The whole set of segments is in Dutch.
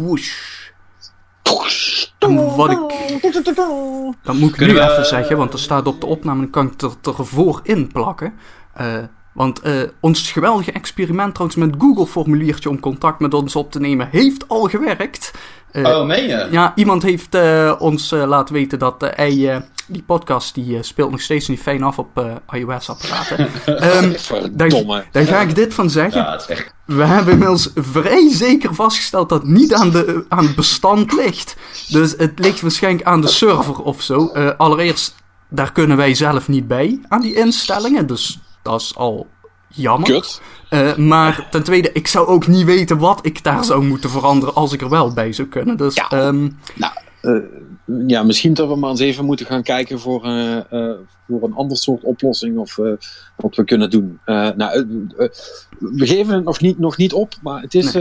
Woesh. En wat ik... Dat moet ik Kunnen nu we- even zeggen, want er staat op de opname, dan kan ik het er, ervoor in plakken. Eh, want eh, ons geweldige experiment trouwens met Google-formuliertje om contact met ons op te nemen, heeft al gewerkt. Eh, Oh, meen je? Ja, iemand heeft eh, ons laten weten dat hij, die podcast die speelt nog steeds niet fijn af op iOS-apparaten. Ehm daar, Verdomme. daar ga ik dit van zeggen. Ja, echt... We hebben inmiddels vrij zeker vastgesteld dat het niet aan, de, aan het bestand ligt. Dus het ligt waarschijnlijk aan de server of zo. Allereerst, daar kunnen wij zelf niet bij aan die instellingen. Dus dat is al jammer. Eh, maar ten tweede, ik zou ook niet weten wat ik daar zou moeten veranderen als ik er wel bij zou kunnen. Dus Ja. ehm, Nou, eh, ja, misschien dat we maar eens even moeten gaan kijken voor, eh, voor een ander soort oplossing of wat we kunnen doen. Nou, we geven het nog niet, nog niet op, maar het is,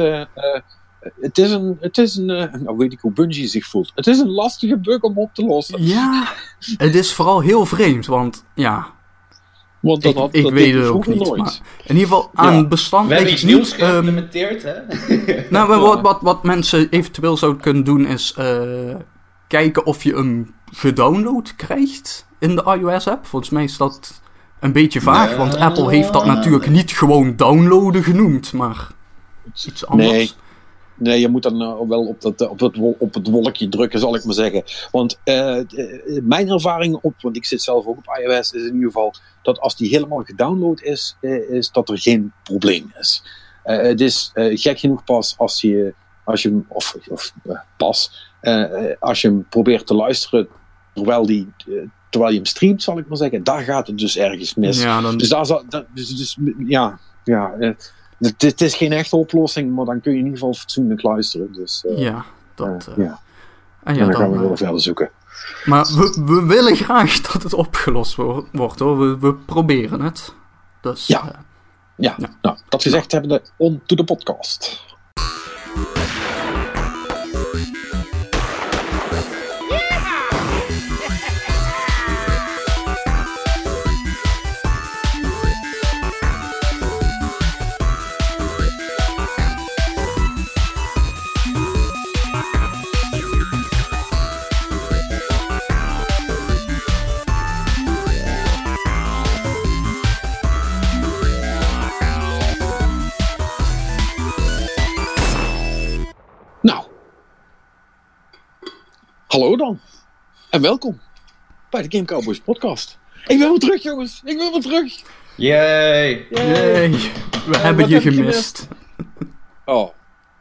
het is een, het is een nou weet ik hoe Bungie zich voelt. Het is een lastige bug om op te lossen. ja, het is vooral heel vreemd. Want ja, Want dat ik, had, ik dat weet het ook niet. nooit. Maar in ieder geval, aan Ja. bestand We hebben iets nieuws niet. Ehm, geïmplementeerd, hè? Nou, Ja. wat, wat, wat mensen eventueel zouden kunnen doen is eh, kijken of je hem gedownload krijgt in de iOS-app. Volgens mij is dat een beetje vaag, Ja. want Apple heeft dat natuurlijk niet gewoon downloaden genoemd, maar iets anders. Nee. Nee, je moet dan eh, wel op, dat, op, het, op het wolkje drukken, zal ik maar zeggen. Want eh, eh, mijn ervaring op, want ik zit zelf ook op iOS, is in ieder geval dat als die helemaal gedownload is, eh, is dat er geen probleem is. Eh, het is eh, gek genoeg pas als je, als je hem, of, of eh, pas, eh, eh, als je hem probeert te luisteren terwijl, die, eh, terwijl je hem streamt, zal ik maar zeggen, daar gaat het dus ergens mis. Ja, dan, Dus daar zal, dat, dus, dus, ja, ja eh, het, het is geen echte oplossing, maar dan kun je in ieder geval fatsoenlijk luisteren. Dus eh, ja, dat... eh, eh, ja. En ja, dan gaan we wel verder zoeken. maar we, we willen graag dat het opgelost wo- wordt, hoor. We, we proberen het. Dus, Ja. Ja, ja. nou, dat gezegd hebben we on to the podcast. En welkom bij de Game Cowboys podcast. Ik ben weer terug, jongens. Ik ben weer terug. Yay! yay, we hebben wat je gemist. Oh,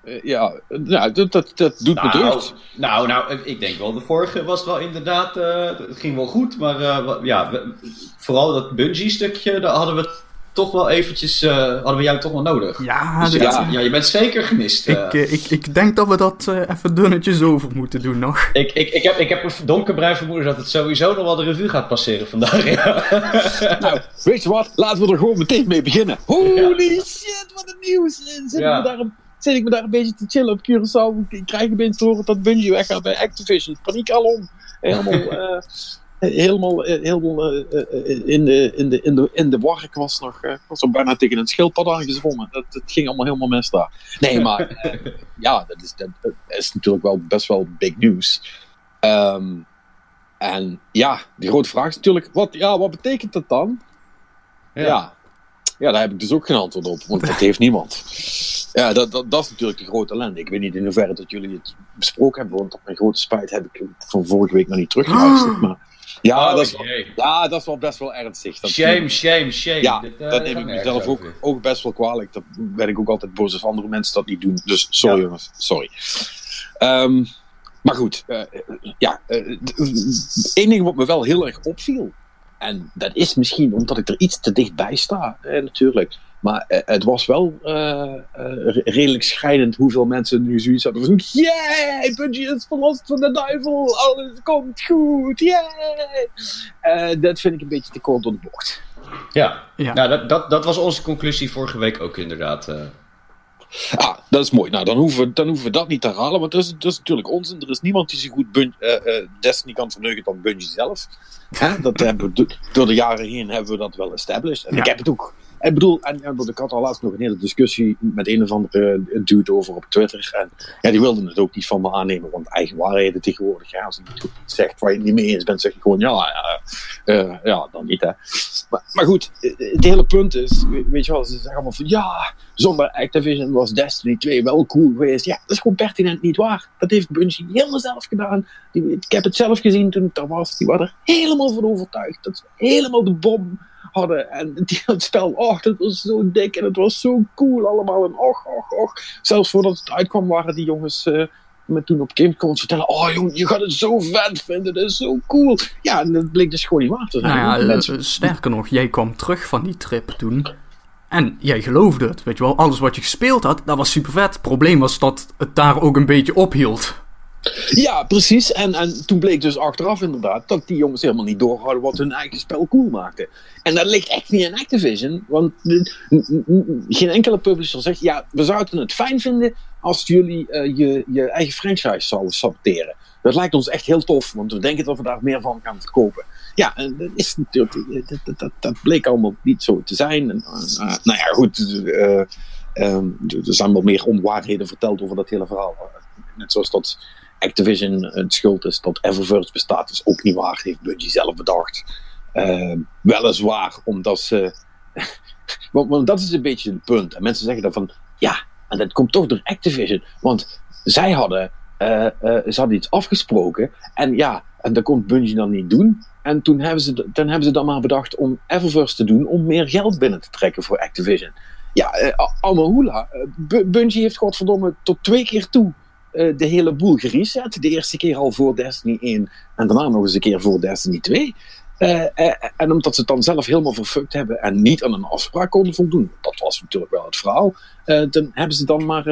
eh, ja, eh, nou, dat, dat, dat doet me Nou, deugd. nou, nou, ik denk wel, de vorige was wel inderdaad, eh, het ging wel goed, maar eh, ja, we- vooral dat Bungie-stukje, daar hadden we toch wel eventjes, eh, hadden we jou toch wel nodig. Ja, Dus dit- ja, ja, je bent zeker gemist. eh. ik, eh, ik, ik denk dat we dat eh, even dunnetjes over moeten doen nog. Ik, ik, ik, heb, ik heb een donkerbruin vermoeden dat het sowieso nog wel de revue gaat passeren vandaag. Ja. Nou, weet je wat? Laten we er gewoon meteen mee beginnen. Holy shit, wat een nieuws. Eh, Zit, Ja. ik me daar een, zit ik me daar een beetje te chillen op Curaçao. Ik krijg opeens te horen dat Bungie weggaat bij Activision. Paniek alom. Helemaal, eh, helemaal, eh, helemaal eh, eh, in, de, in, de, in, de, in de war. Ik was nog ik was bijna tegen een schildpad aangezwommen. Dat, dat ging allemaal helemaal mis daar. Nee, maar ja, dat is, dat is natuurlijk wel best wel big news. Ehm, en ja, de grote vraag is natuurlijk, wat, ja, wat betekent dat dan? Ja. ja. daar heb ik dus ook geen antwoord op, want dat heeft niemand. Ja, dat, dat, dat is natuurlijk de grote ellende. Ik weet niet in hoeverre dat jullie het besproken hebben, want op mijn grote spijt heb ik van vorige week nog niet teruggeluisterd. Maar ja, Oh, dat is, wel- ja, dat is wel best wel ernstig. Dat, Shame, shame, shame. Ja, Dit, eh, dat neem ik mezelf ook, over. ook best wel kwalijk. Dat ben ik ook altijd boos als andere mensen dat niet doen. Dus sorry Ja. jongens, sorry. Ehm, maar goed, eh, ja, d- één ding wat me wel heel erg opviel. En dat is misschien omdat ik er iets te dichtbij sta, eh, natuurlijk. Maar eh, het was wel eh, eh, redelijk schrijnend hoeveel mensen nu zoiets hadden van... Yay, Bungie is verlost van de duivel, alles komt goed, yay! Eh, dat vind ik een beetje te kort door de bocht. Ja, Ja. Nou, dat, dat, dat was onze conclusie vorige week ook inderdaad. eh. Ah, dat is mooi. Nou, dan hoeven, we, dan hoeven we dat niet te herhalen, want dat is, dat is natuurlijk onzin. Er is niemand die zo goed Bun- eh, eh, Destiny kan verneuken dan Bungie zelf. Hè? Dat hebben we door de jaren heen hebben we dat wel established. En Ja. ik heb het ook ik bedoel, en, en ik had al laatst nog een hele discussie met een of andere dude over op Twitter. En ja, die wilde het ook niet van me aannemen, want eigen waarheden tegenwoordig. Ja, als je niet zegt waar je het niet mee eens bent, zeg je gewoon ja, ja, ja dan niet hè. Maar, maar, goed, het hele punt is, weet je wel, ze zeggen allemaal van ja, zonder Activision was Destiny 2 wel cool geweest. Ja, dat is gewoon pertinent niet waar. Dat heeft Bungie helemaal zelf gedaan. Ik heb het zelf gezien toen ik daar was. Die waren er helemaal van overtuigd. Dat ze helemaal de bom hadden. En die, het spel, oh, dat was zo dik en het was zo cool allemaal. En och, och, och. Zelfs voordat het uitkwam waren die jongens uh, me toen op Gamescom vertellen... Oh jong, je gaat het zo vet vinden, dat is zo cool. Ja, en dat bleek dus gewoon niet waar te zijn. Nou ja, Mensen... sterker nog, jij kwam terug van die trip toen... En jij geloofde het, weet je wel. Alles wat je gespeeld had, dat was super vet. Het probleem was dat het daar ook een beetje ophield. Ja, precies. En, en toen bleek dus achteraf inderdaad dat die jongens helemaal niet doorhouden wat hun eigen spel cool maakte. En dat ligt echt niet in Activision, want geen enkele publisher zegt: ja, we zouden het fijn vinden als jullie uh, je, je eigen franchise zouden saboteren. Dat lijkt ons echt heel tof, want we denken dat we daar meer van gaan verkopen. Ja, en dat, is natuurlijk, dat, dat, dat bleek allemaal niet zo te zijn. En, uh, nou ja, goed. Um, er zijn wel meer onwaarheden verteld over dat hele verhaal. Net zoals dat Activision het schuld is dat Eververse bestaat, is ook niet waar. Heeft Bungie zelf bedacht. Uh, weliswaar, omdat ze. want, dat is een beetje het punt. En mensen zeggen dan van ja, en dat komt toch door Activision. Want zij hadden, uh, uh, ze hadden iets afgesproken. En ja, en dat kon Bungie dan niet doen. En toen hebben ze, dan hebben ze dan maar bedacht om Eververse te doen om meer geld binnen te trekken voor Activision. Ja, uh, allemaal hoela. Bungie heeft godverdomme tot twee keer toe uh, de hele boel gereset. De eerste keer al voor Destiny 1 en daarna nog eens een keer voor Destiny 2. Uh, uh, en omdat ze het dan zelf helemaal verfukt hebben en niet aan een afspraak konden voldoen, dat was natuurlijk wel het verhaal, dan hebben ze dan maar,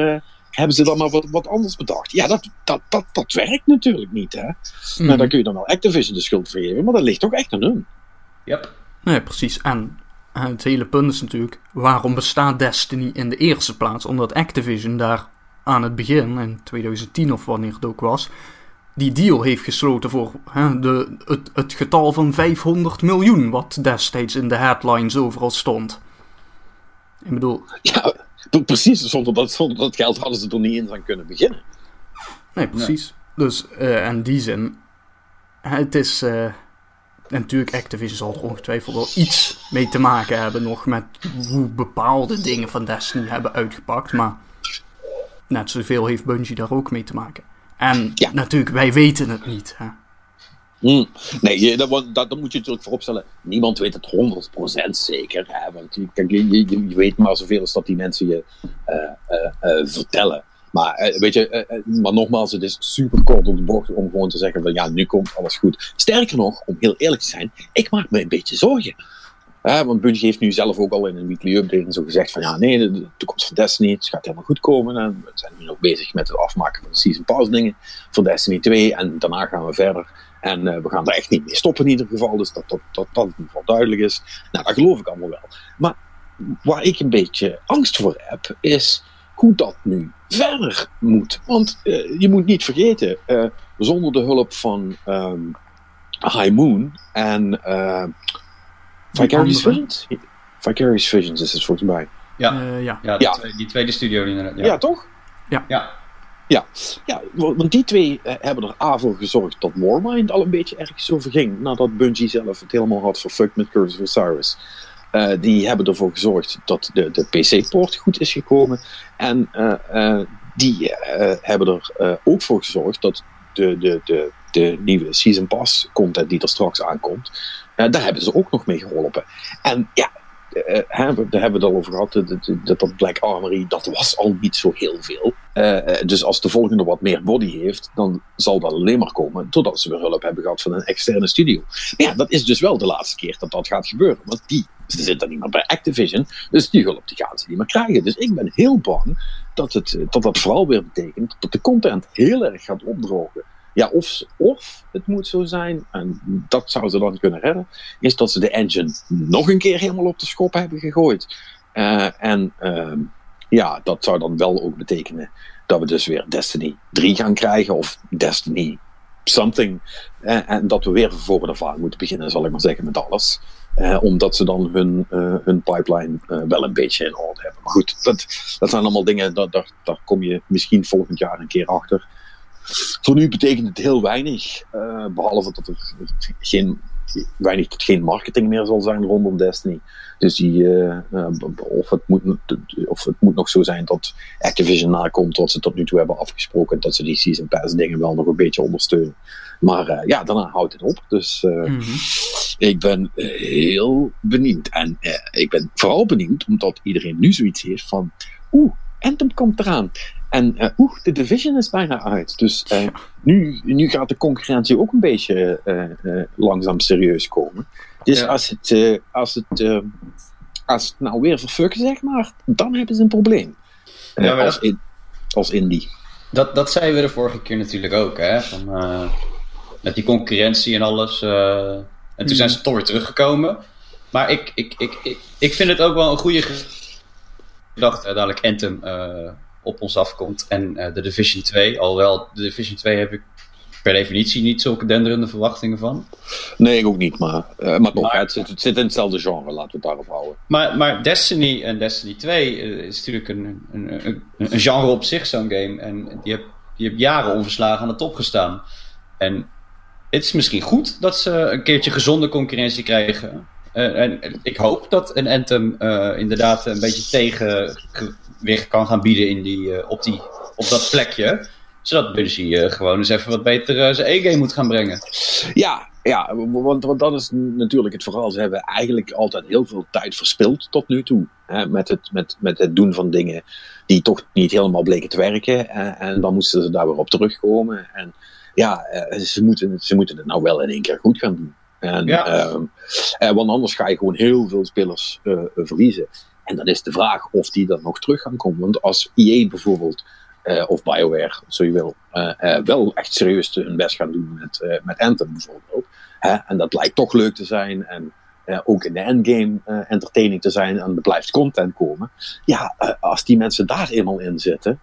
hebben ze dan maar wat, wat anders bedacht. Ja, dat, dat, dat, dat werkt natuurlijk niet. Hè? Mm. Maar dan kun je dan wel Activision de schuld vergeven, maar dat ligt toch echt aan hun. Yep. Nee, precies. En het hele punt is natuurlijk, waarom bestaat Destiny in de eerste plaats? Omdat Activision daar aan het begin, in 2010 of wanneer het ook was, die deal heeft gesloten voor hè, de, het, het getal van 500 miljoen, wat destijds in de headlines overal stond. Ik bedoel. Ja, precies. Zonder dat, zonder dat geld hadden ze er niet in aan kunnen beginnen. Nee, precies. Dus uh, in die zin, het is. Uh, en natuurlijk, Activision zal er ongetwijfeld wel iets mee te maken hebben nog met hoe bepaalde dingen van Destiny hebben uitgepakt. Maar net zoveel heeft Bungie daar ook mee te maken. En ja. natuurlijk, wij weten het niet. Hè? Hmm. Nee, dat, dat, dat, moet je natuurlijk vooropstellen. Niemand weet het 100% zeker. Hè? Want kijk, je, weet maar zoveel als dat die mensen je uh, uh, uh, vertellen. Maar weet je, maar nogmaals, het is super kort op de bocht om gewoon te zeggen van ja, nu komt alles goed. Sterker nog, om heel eerlijk te zijn, ik maak me een beetje zorgen. Ja, want Bungie heeft nu zelf ook al in een weekly update zo gezegd van ja, nee, de, toekomst van Destiny, het gaat helemaal goed komen. En we zijn nu nog bezig met het afmaken van de Season Pass dingen voor Destiny 2 en daarna gaan we verder. En uh, we gaan er echt niet mee stoppen in ieder geval, dus dat dat, dat, dat in ieder geval duidelijk is. Nou, dat geloof ik allemaal wel. Maar waar ik een beetje angst voor heb, is hoe dat nu verder moet. Want uh, je moet niet vergeten, uh, zonder de hulp van um, High Moon en Vicarious Visions? Vicarious Visions is het volgens mij. Ja, uh, ja. ja, ja. Twee, die tweede studio inderdaad. Ja, ja toch? Ja. ja. Ja, ja want die twee uh, hebben er A voor gezorgd dat Warmind al een beetje ergens over ging. Nadat Bungie zelf het helemaal had verfukt met Curse of Osiris. Uh, die hebben ervoor gezorgd dat de, de PC-poort goed is gekomen. En die hebben er ook voor gezorgd dat de, de, de, de nieuwe Season Pass content die er straks aankomt, daar hebben ze ook nog mee geholpen. En ja, uh, hè, daar hebben we het al over gehad. Dat, dat, Black Armory, dat was al niet zo heel veel. Dus als de volgende wat meer body heeft, dan zal dat alleen maar komen doordat ze weer hulp hebben gehad van een externe studio. Maar ja, dat is dus wel de laatste keer dat dat gaat gebeuren. Want die ze zitten niet meer bij Activision, dus die hulp die gaan ze niet meer krijgen. Dus ik ben heel bang dat, het, dat dat vooral weer betekent dat de content heel erg gaat opdrogen. Ja, of, of het moet zo zijn, en dat zou ze dan kunnen redden, is dat ze de engine nog een keer helemaal op de schop hebben gegooid. Uh, en uh, ja, dat zou dan wel ook betekenen dat we dus weer Destiny 3 gaan krijgen, of Destiny something. Uh, en dat we weer voor de vaart moeten beginnen, zal ik maar zeggen, met alles. Eh, omdat ze dan hun, eh, hun pipeline eh, wel een beetje in orde hebben. Maar goed, dat, dat zijn allemaal dingen, dat, daar, daar kom je misschien volgend jaar een keer achter. Voor nu betekent het heel weinig, eh, behalve dat er geen, weinig tot geen marketing meer zal zijn rondom Destiny. Dus die, eh, eh, of, het moet, of het moet nog zo zijn dat Activision nakomt wat ze tot nu toe hebben afgesproken, dat ze die Season Pass dingen wel nog een beetje ondersteunen. Maar ja, daarna houdt het op. Dus Mhm. ik ben heel benieuwd. En ik ben vooral benieuwd omdat iedereen nu zoiets heeft van, oeh, Anthem komt eraan. En eh, oeh, de Division is bijna uit. Dus eh, nu, nu gaat de concurrentie ook een beetje eh, langzaam serieus komen. Dus Ja. als het, als, het, als het nou weer verfukken, zeg maar, dan hebben ze een probleem. Ja, als, dat- in, als indie. Dat, dat zeiden we de vorige keer natuurlijk ook, hè? Van, met die concurrentie en alles. en toen zijn ze toch weer teruggekomen. Maar ik, ik, ik, ik, ik vind het ook wel een goede gedachte. dadelijk Anthem op ons afkomt. En eh, de Division 2. Alhoewel, de Division 2 heb ik per definitie niet zulke denderende verwachtingen van. Nee, ik ook niet, maar, eh, maar toch, Maar- het, zit, het zit in hetzelfde genre, laten we het daarop houden. Maar, maar Destiny en Destiny 2 eh, is natuurlijk een, een, een, een genre op zich, zo'n game. En die heeft, die jaren onverslagen aan de top gestaan. En het is misschien goed dat ze een keertje gezonde concurrentie krijgen. Eh, en ik hoop dat een Anthem eh, inderdaad een beetje tegengewicht kan gaan bieden in die, eh, op, die, op dat plekje. Zodat Bungie gewoon eens even wat beter zijn E-game moet gaan brengen. Ja, ja want, want dat is natuurlijk het verhaal. Ze hebben eigenlijk altijd heel veel tijd verspild tot nu toe. Hè, met, het, met, met het doen van dingen die toch niet helemaal bleken te werken. En, en dan moesten ze daar weer op terugkomen. En ja, ze moeten, ze moeten het nou wel in één keer goed gaan doen. En, Ja. ehm, eh, want anders ga je gewoon heel veel spelers eh, verliezen. En dan is de vraag of die dan nog terug gaan komen. Want als EA bijvoorbeeld, eh, of BioWare, zo je wil, eh, eh, wel echt serieus hun best gaan doen met, eh, met Anthem bijvoorbeeld. Hè, en dat lijkt toch leuk te zijn. En eh, ook in de endgame eh, entertaining te zijn. En er blijft content komen. Ja, eh, als die mensen daar eenmaal in zitten.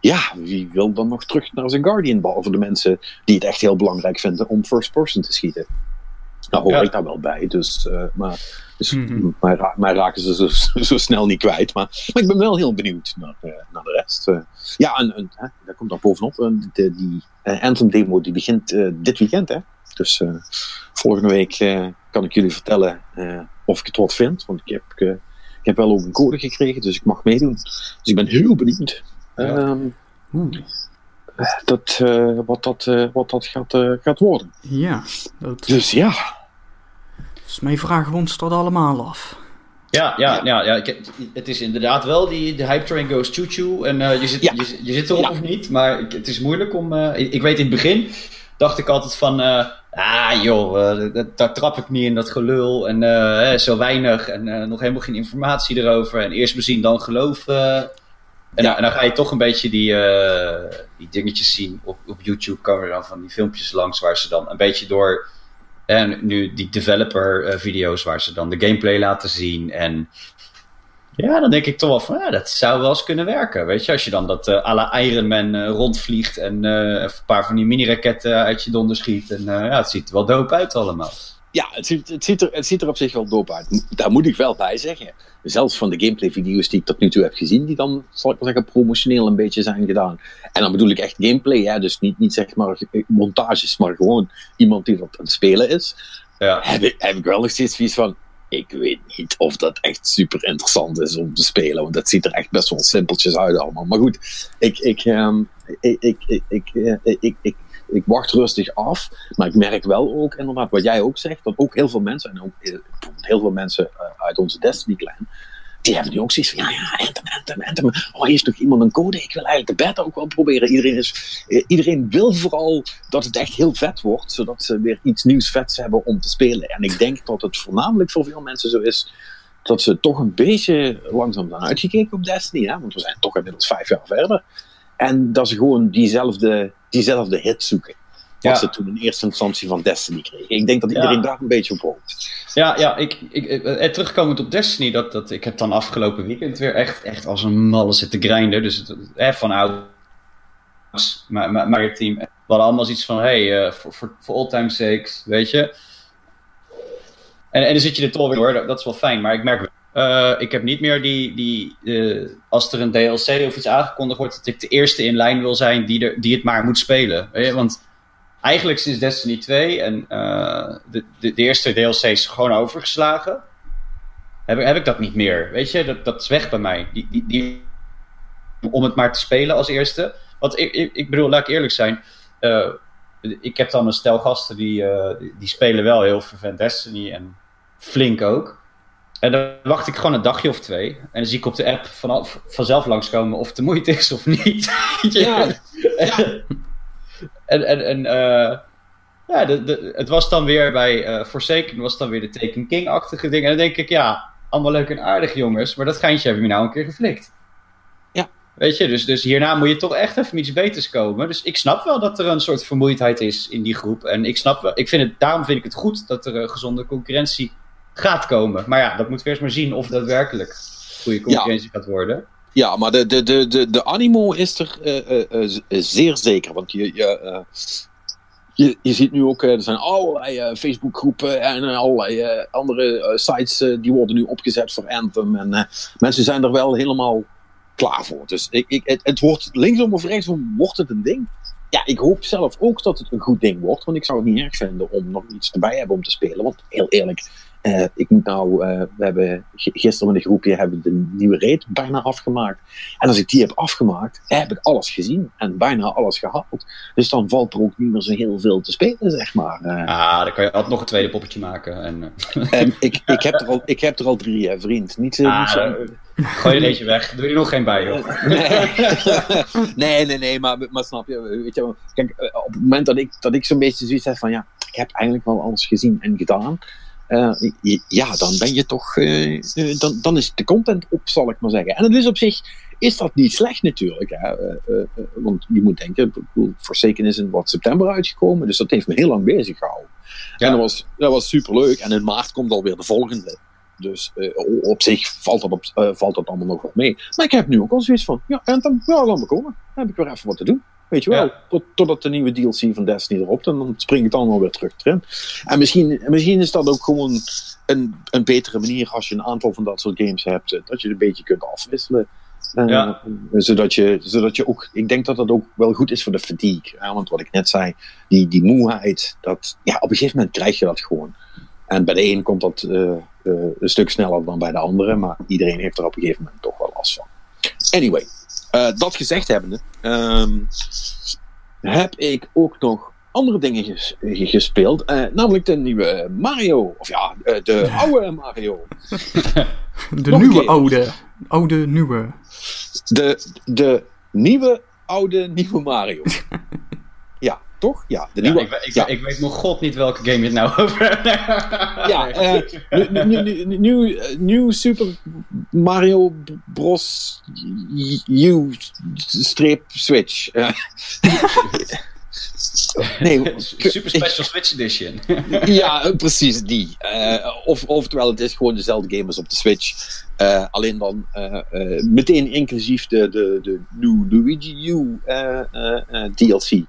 Ja, wie wil dan nog terug naar zijn Guardian? Behalve de mensen die het echt heel belangrijk vinden om first person te schieten. Nou hoor Ja. ik daar wel bij. Dus, eh, maar, dus Mhm. ra- mij raken ze zo, zo snel niet kwijt. Maar, maar ik ben wel heel benieuwd naar, eh, naar de rest. eh. ja, en, en hè, daar komt dan bovenop. de, die eh, Anthem demo die begint dit weekend. Hè? Dus volgende week kan ik jullie vertellen of ik het wat vind. Want ik heb, ik heb wel ook een code gekregen, dus ik mag meedoen. Dus ik ben heel benieuwd. Ja. Ehm, Oeh. Dat, eh, wat dat, eh, wat dat gaat, eh, gaat worden. Ja, dat Dus ja, is mij vragen we ons dat allemaal af. Ja, ja, ja, ja ik- het is inderdaad wel die de hype train goes choo-choo. En eh, je, zit, Ja. je, je zit erop Ja. of niet, maar ik- het is moeilijk om... eh, ik, ik weet in het begin, dacht ik altijd van... eh, ah joh, dat- daar trap ik niet in dat gelul. En eh, hè, zo weinig en eh, nog helemaal geen informatie erover. En eerst bezien, dan geloven. En, dan- en dan ga je toch een beetje die, eh, die dingetjes zien. Op, op YouTube komen er dan van die filmpjes langs waar ze dan een beetje door... En nu die developer eh, video's waar ze dan de gameplay laten zien. En ja, dan denk ik toch wel van, ja, dat zou wel eens kunnen werken. Weet je, als je dan dat eh à la Iron Man rondvliegt en een paar van die mini-raketten uit je donder schiet. En ja, het ziet er wel dope uit allemaal. Ja, het ziet, het, ziet er, het ziet er op zich wel dope uit. Daar moet ik wel bij zeggen. Zelfs van de gameplay-video's die ik tot nu toe heb gezien, die dan, zal ik maar zeggen, promotioneel een beetje zijn gedaan. En dan bedoel ik echt gameplay, hè? dus niet, niet zeg maar montages, maar gewoon iemand die dat aan het spelen is. Ja, Heb ik, heb ik wel nog steeds zoiets van. Ik weet niet of dat echt super interessant is om te spelen, want dat ziet er echt best wel simpeltjes uit allemaal. Maar goed, ik, ik, ehm, ik, ik, ik, ik, eh, ik, ik, ik wacht rustig af. Maar ik merk wel ook, inderdaad, wat jij ook zegt, dat ook heel veel mensen, en ook eh, heel veel mensen eh, uit onze Destiny-clan, die hebben nu ook zoiets van, ja, ja, Anthem, Anthem, Anthem. Oh, heeft nog iemand een code? Ik wil eigenlijk de beta ook wel proberen. Iedereen, is, eh, iedereen wil vooral dat het echt heel vet wordt, zodat ze weer iets nieuws vets hebben om te spelen. En ik denk dat het voornamelijk voor veel mensen zo is, dat ze toch een beetje langzaam zijn uitgekeken op Destiny. Hè? Want we zijn toch inmiddels vijf jaar verder. En dat ze gewoon diezelfde, diezelfde hit zoeken. Wat Ja. ze toen in eerste instantie van Destiny kregen. Ik denk dat Ja. iedereen daar een beetje op hoopt. ja, ja ik, ik, eh, terugkomend op Destiny, dat, dat, ik heb dan afgelopen weekend weer echt, echt als een malle zitten grinden. Dus het, eh, van oud maar, maar, maar het team. We hadden allemaal zoiets van, hey, eh, voor all time sakes, weet je. En, en dan zit je er toch weer door, dat, dat is wel fijn. Maar ik merk uh, ik heb niet meer die, die uh, als er een DLC of iets aangekondigd wordt, dat ik de eerste in lijn wil zijn die, er, die het maar moet spelen. Weet je? Want eigenlijk sinds Destiny 2 en uh, de, de, de, eerste DLC is gewoon overgeslagen, heb, heb ik dat niet meer. Weet je, dat, dat is weg bij mij. Die, die, die, om het maar te spelen als eerste. Want ik, ik, ik bedoel, laat ik eerlijk zijn. ik heb dan een stel gasten die, die spelen wel heel vervent Destiny en flink ook. En dan wacht ik gewoon een dagje of twee. En dan zie ik op de app van, vanzelf langskomen of het de moeite is of niet. ja. en en, en uh, ja, de, de, het was dan weer bij uh, Forsaken was dan weer de Taken King-achtige ding. En dan denk ik, ja, allemaal leuk en aardig jongens. Maar dat geintje hebben we nou een keer geflikt. Ja. Weet je, dus, dus hierna moet je toch echt even iets beters komen. Dus ik snap wel dat er een soort vermoeidheid is in die groep. En ik snap wel, ik vind het, daarom vind ik het goed dat er gezonde concurrentie gaat komen. Maar ja, dat moeten we eerst maar zien of daadwerkelijk goede concurrentie gaat worden. Ja, maar de, de, de, de, de animo is er uh, uh, zeer zeker. Want je, je, je, je ziet nu ook, er zijn allerlei Facebookgroepen en allerlei andere sites die worden nu opgezet voor Anthem. En mensen zijn er wel helemaal klaar voor. Dus ik, ik, het, het wordt linksom of rechtsom wordt het een ding. Ja, ik hoop zelf ook dat het een goed ding wordt. Want ik zou het niet erg vinden om nog iets erbij hebben om te spelen. Want heel eerlijk, uh, ik moet nou, uh, we hebben gisteren met een groepje hebben de nieuwe raid bijna afgemaakt. En als ik die heb afgemaakt, heb ik alles gezien en bijna alles gehaald. Dus dan valt er ook niet meer zo heel veel te spelen, zeg maar. Uh, ah, dan kan je altijd nog een tweede poppetje maken. En, en ik, ik, heb er al, ik heb er al drie, hè, vriend. Niet, ah, niet zo... Gooi er eentje weg. Doe er nog geen bij, joh. nee, nee, nee, maar, maar snap je, weet je, kijk, op het moment dat ik, dat ik zo'n beetje zoiets heb van, ja, ik heb eigenlijk wel alles gezien en gedaan. Uh, ja, dan ben je toch. Uh, dan, dan is de content op, zal ik maar zeggen. En het is op zich is dat niet slecht natuurlijk. Hè? Want je moet denken, Forsaken is in wat september uitgekomen, dus dat heeft me heel lang bezig gehouden. Ja. En dat was, dat was superleuk. En in maart komt alweer de volgende. Dus op zich valt dat, op, valt dat allemaal nog wel mee. Maar ik heb nu ook al zoiets van: ja, en dan, ja, laat me komen. Dan heb ik weer even wat te doen. Weet je wel, tot, totdat de nieuwe DLC van Destiny erop, en dan spring ik het allemaal weer terug erin. En misschien, misschien is dat ook gewoon een, een betere manier als je een aantal van dat soort games hebt, eh, dat je het een beetje kunt afwisselen. Uh, ja. zodat, je, zodat je ook, ik denk dat dat ook wel goed is voor de fatigue. Hè? Want wat ik net zei, die, die moeheid, dat, ja, op een gegeven moment krijg je dat gewoon. En bij de een komt dat uh, uh, een stuk sneller dan bij de andere, maar iedereen heeft er op een gegeven moment toch wel last van. Anyway, uh, dat gezegd hebbende, um, heb ik ook nog andere dingen ges gespeeld. Uh, namelijk de nieuwe Mario. Of ja, uh, de oude Mario. de nog nieuwe oude. Oude nieuwe. De, de nieuwe oude nieuwe Mario. toch? Ja, de nieuwe. Ja, ik, ik, ja. ik, weet nog god niet welke game je het nou over hebt. ja, uh, nieuw, nieuw Super Mario Bros. U strip Switch. nee, Super Special Switch Edition. ja, precies die. Uh, of, oftewel, het is gewoon dezelfde game als op de Switch. Uh, alleen dan uh, meteen inclusief de, de, de New Luigi U DLC.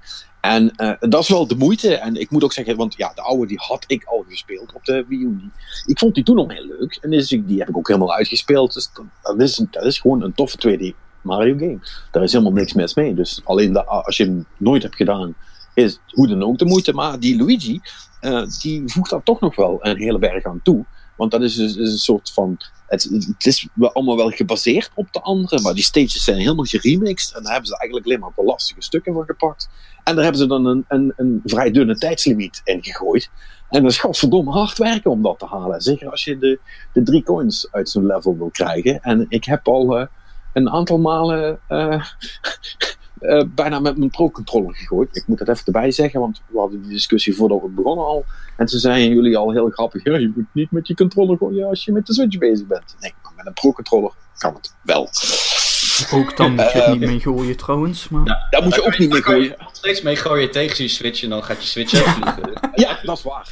En uh, dat is wel de moeite. En ik moet ook zeggen, want ja, de oude die had ik al gespeeld op de Wii U. Ik vond die toen nog heel leuk. En dus, die heb ik ook helemaal uitgespeeld. Dus dat, is, dat is gewoon een toffe 2D Mario game. Daar is helemaal niks mis mee. Dus alleen dat, als je hem nooit hebt gedaan, is hoe dan ook de moeite. Maar die Luigi, uh, die voegt daar toch nog wel een hele berg aan toe. Want dat is, dus, is een soort van. Het, is allemaal wel gebaseerd op de andere, maar die stages zijn helemaal geremixed. En daar hebben ze eigenlijk alleen maar de lastige stukken van gepakt. En daar hebben ze dan een, een, een vrij dunne tijdslimiet in gegooid. En dat is godverdomme hard werken om dat te halen. Zeker als je de, de drie coins uit zo'n level wil krijgen. En ik heb al uh, een aantal malen uh, uh, bijna met mijn pro-controller gegooid. Ik moet dat even erbij zeggen, want we hadden die discussie voordat we begonnen al. En toen zeiden jullie al heel grappig: ja, je moet niet met je controller gooien als je met de Switch bezig bent. Nee, maar met een pro-controller kan het wel. Ook dan moet je het niet mee gooien trouwens. Maar... Ja, daar moet je ook niet mee gooien. Je steeds mee gooien tegen je Switch en dan gaat je Switch vliegen. ja, dat is waar.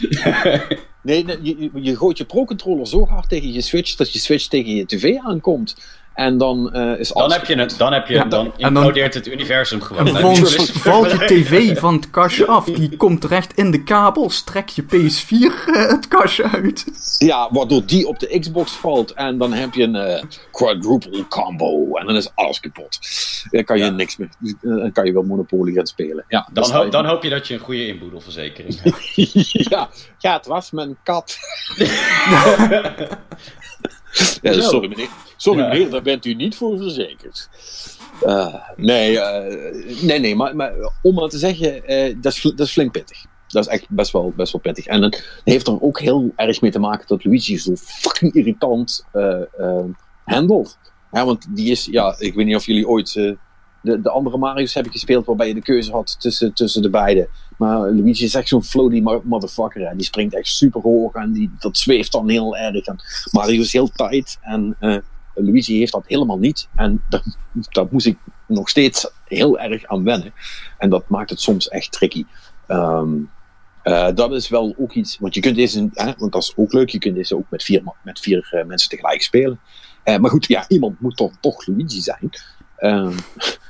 Nee, je, je gooit je Pro-controller zo hard tegen je Switch dat je Switch tegen je tv aankomt. En dan eh, is Dan alles heb je het, dan heb je, Ja, dan en dan- implodeert het universum gewoon. En Dan valt je tv van het kastje af. Die komt terecht in de kabel. Strek je PS4 eh, het kastje uit. Ja, waardoor die op de Xbox valt. En dan heb je een eh, quadruple combo. En dan is alles kapot. Dan kan je Ja. niks meer. eh, Dan kan je wel Monopoly gaan spelen. Ja, Dan, dan hoop je dat je een goede inboedelverzekering hebt. ja, ja, het was mijn kat. ja, Zo. sorry meneer. Sorry Ja. meneer, daar bent u niet voor verzekerd. Eh, nee, eh, nee, nee, maar, maar om maar te zeggen, eh, dat, is, dat is flink pittig. Dat is echt best wel, best wel pittig. En het heeft er ook heel erg mee te maken dat Luigi zo fucking irritant handelt. Ja, want die is, ja, ik weet niet of jullie ooit de, de andere Mario's hebben gespeeld waarbij je de keuze had tussen, tussen de beide. Maar Luigi is echt zo'n floaty mo- motherfucker. Hè. Die springt echt super hoog en die, dat zweeft dan heel erg. En Mario is heel tight en Luigi heeft dat helemaal niet. En daar, daar moest ik nog steeds heel erg aan wennen. En dat maakt het soms echt tricky. Ehm, eh, dat is wel ook iets, want je kunt deze, want dat is ook leuk, je kunt deze ook met vier, met vier eh, mensen tegelijk spelen. Eh, maar goed, ja, iemand moet dan toch Luigi zijn. Ehm,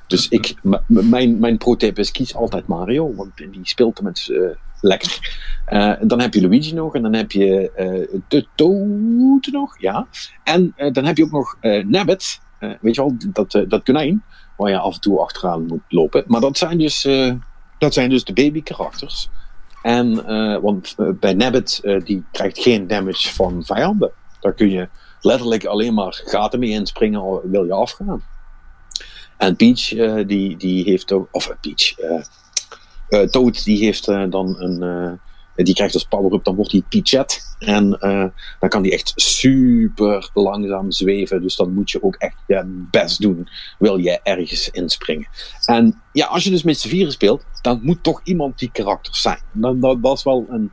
dus ik, mijn, mijn pro-tip is kies altijd Mario, want die speelt tenminste eh, lekker. Eh, dan heb je Luigi nog en dan heb je eh, de Toad nog, ja. En eh, dan heb je ook nog Nabbit, weet je wel, dat, dat konijn, waar je af en toe achteraan moet lopen. Maar dat zijn dus, dat zijn dus de baby karakters. En, want bij Nabbit, die krijgt geen damage van vijanden. Daar kun je letterlijk alleen maar gaten mee inspringen wil je afgaan. En Peach, die, die heeft ook, of Peach, Toad, die heeft eh, dan een, eh, die krijgt als power-up, dan wordt hij Peachette. En eh, dan kan die echt super langzaam zweven. Dus dan moet je ook echt je best doen, wil je ergens inspringen. En ja, als je dus met z'n vieren speelt, dan moet toch iemand die karakters zijn. Dat, is wel een,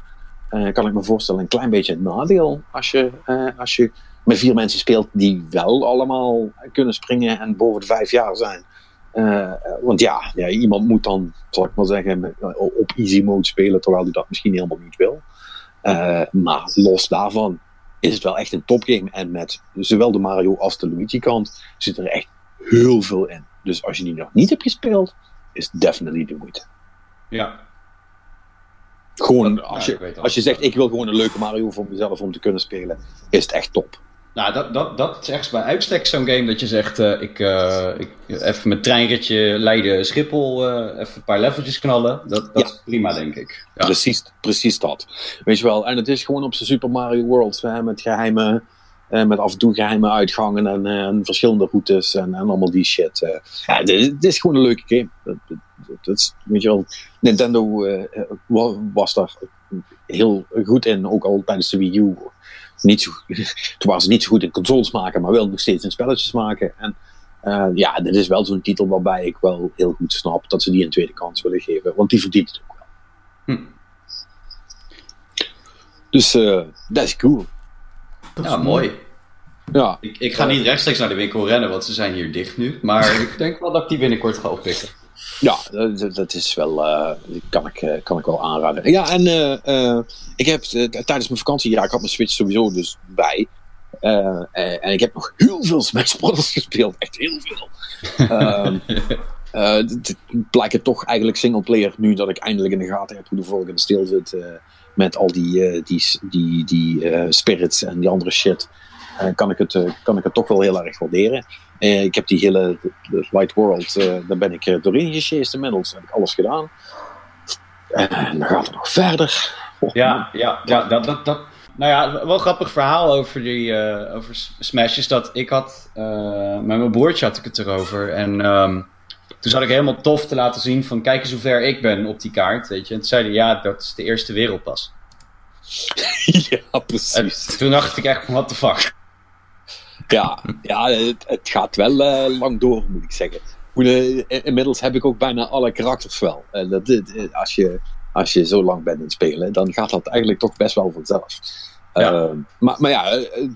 eh, kan ik me voorstellen, een klein beetje een nadeel als je, eh, als je met vier mensen speelt die wel allemaal kunnen springen en boven de vijf jaar zijn. Eh, want ja, ja, iemand moet dan, zal ik maar zeggen, met- op easy mode spelen, terwijl hij dat misschien helemaal niet wil. Eh, maar los daarvan is het wel echt een topgame. En met zowel de Mario als de Luigi kant zit er echt heel veel in. Dus als je die nog niet hebt gespeeld, is het definitely de moeite. Ja. Gewoon, je, als je zegt, ik wil gewoon een leuke Mario voor mezelf om te kunnen spelen, is het echt top. Nou, dat, dat, dat is echt bij uitstek zo'n game dat je zegt, eh, ik, eh, ik even mijn treinritje Leiden Schiphol, eh, even een paar leveltjes knallen. Dat, dat Ja. is prima, denk ik. Ja. Precies, precies dat. Weet je wel, en het is gewoon op zijn Super Mario World hè, met geheime, eh, met af en toe geheime uitgangen en, en verschillende routes en, en allemaal die shit. Ja, het is, gewoon een leuke game. Dat, dat, dat is, weet je wel, Nintendo wa- was daar heel goed in, ook al tijdens de Wii U. Niet zo, toen waren ze niet zo goed in consoles maken, maar wel nog steeds in spelletjes maken. En eh, ja, dit is wel zo'n titel waarbij ik wel heel goed snap dat ze die een tweede kans willen geven, want die verdient het ook wel. Hm. Dus eh, dat is cool. Dat is Ja, mooi. Ja, Ik, ik ga niet rechtstreeks naar de winkel rennen, want ze zijn hier dicht nu. Maar ik denk wel dat ik die binnenkort ga oppikken. Ja dat, dat is wel, eh, kan, ik, eh, kan ik wel aanraden. Ja, en eh, ik heb tijdens mijn vakantie, ja, ik had mijn Switch sowieso dus bij. En ik heb nog heel veel Smash Bros. gespeeld, echt heel veel. Ehm eh, het- blijkt het toch eigenlijk singleplayer nu dat ik eindelijk in de gaten heb hoe de volgende stil zit. met al die, die, die, die spirits en die andere shit. Eh, kan, ik het, eh, kan ik het toch wel heel erg waarderen. Eh, ik heb die hele de- Light World, daar ben ik doorheen gesjeest inmiddels. Heb ik alles gedaan. En dan gaat het nog verder. Oh, Ja, ja, ja dat, dat, dat. Nou ja, wel een grappig verhaal over, die, over Smash is dat ik had, met mijn broertje had ik het erover. En ehm, toen zat ik helemaal tof te laten zien van kijk eens hoe ver ik ben op die kaart, weet je. En toen zei hij, ja, dat is de eerste wereldpas. ja, En precies. toen dacht ik echt van, what the fuck. Ja, ja het, het gaat wel eh, lang door, moet ik zeggen. Eh, inmiddels heb ik ook bijna alle karakters wel. Eh, dat, eh, als, je, als je zo lang bent in het spelen, dan gaat dat eigenlijk toch best wel vanzelf. Ja. Eh, maar, maar ja,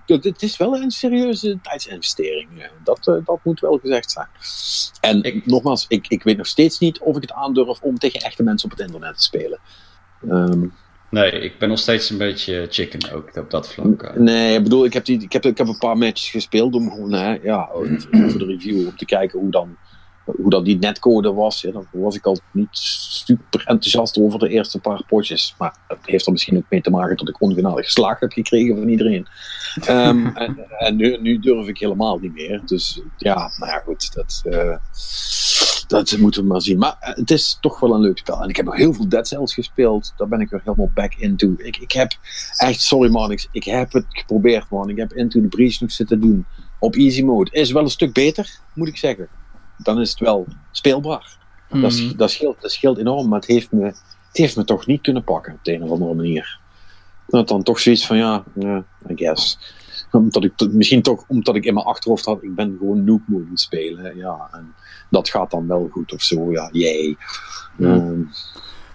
het is wel een serieuze tijdsinvestering. Dat, dat moet wel gezegd zijn. En Ik- nogmaals, ik, ik weet nog steeds niet of ik het aandurf om tegen echte mensen op het internet te spelen. Ehm, Nee, ik ben nog steeds een beetje chicken ook op dat vlak. eh. Nee, ik bedoel, ik heb, die, ik heb, ik heb een paar matches gespeeld om gewoon, hè, ja, voor de review, om te kijken hoe dan, hoe dan die netcode was. Ja, dan was ik al niet super enthousiast over de eerste paar potjes. Maar dat heeft er misschien ook mee te maken dat ik ongenadig geslaagd heb gekregen van iedereen. Ehm, en en nu, nu durf ik helemaal niet meer. Dus ja, nou ja, goed, dat, eh, dat moeten we maar zien. Maar eh, het is toch wel een leuk spel. En ik heb nog heel veel Dead Cells gespeeld. Daar ben ik er helemaal back into. Ik, ik heb echt, sorry man, ik, ik heb het geprobeerd man. Ik heb Into the Breach nog zitten doen op easy mode. Is wel een stuk beter, moet ik zeggen. Dan is het wel speelbaar. Dat, Mhm. dat, scheelt, dat scheelt enorm, maar het heeft, me, het heeft me toch niet kunnen pakken op de een of andere manier. Dat dan toch zoiets van, ja, ja I guess. Omdat ik, misschien toch omdat ik in mijn achterhoofd had, ik ben gewoon noob het spelen. Ja, en dat gaat dan wel goed of zo, ja, jee. Ehm,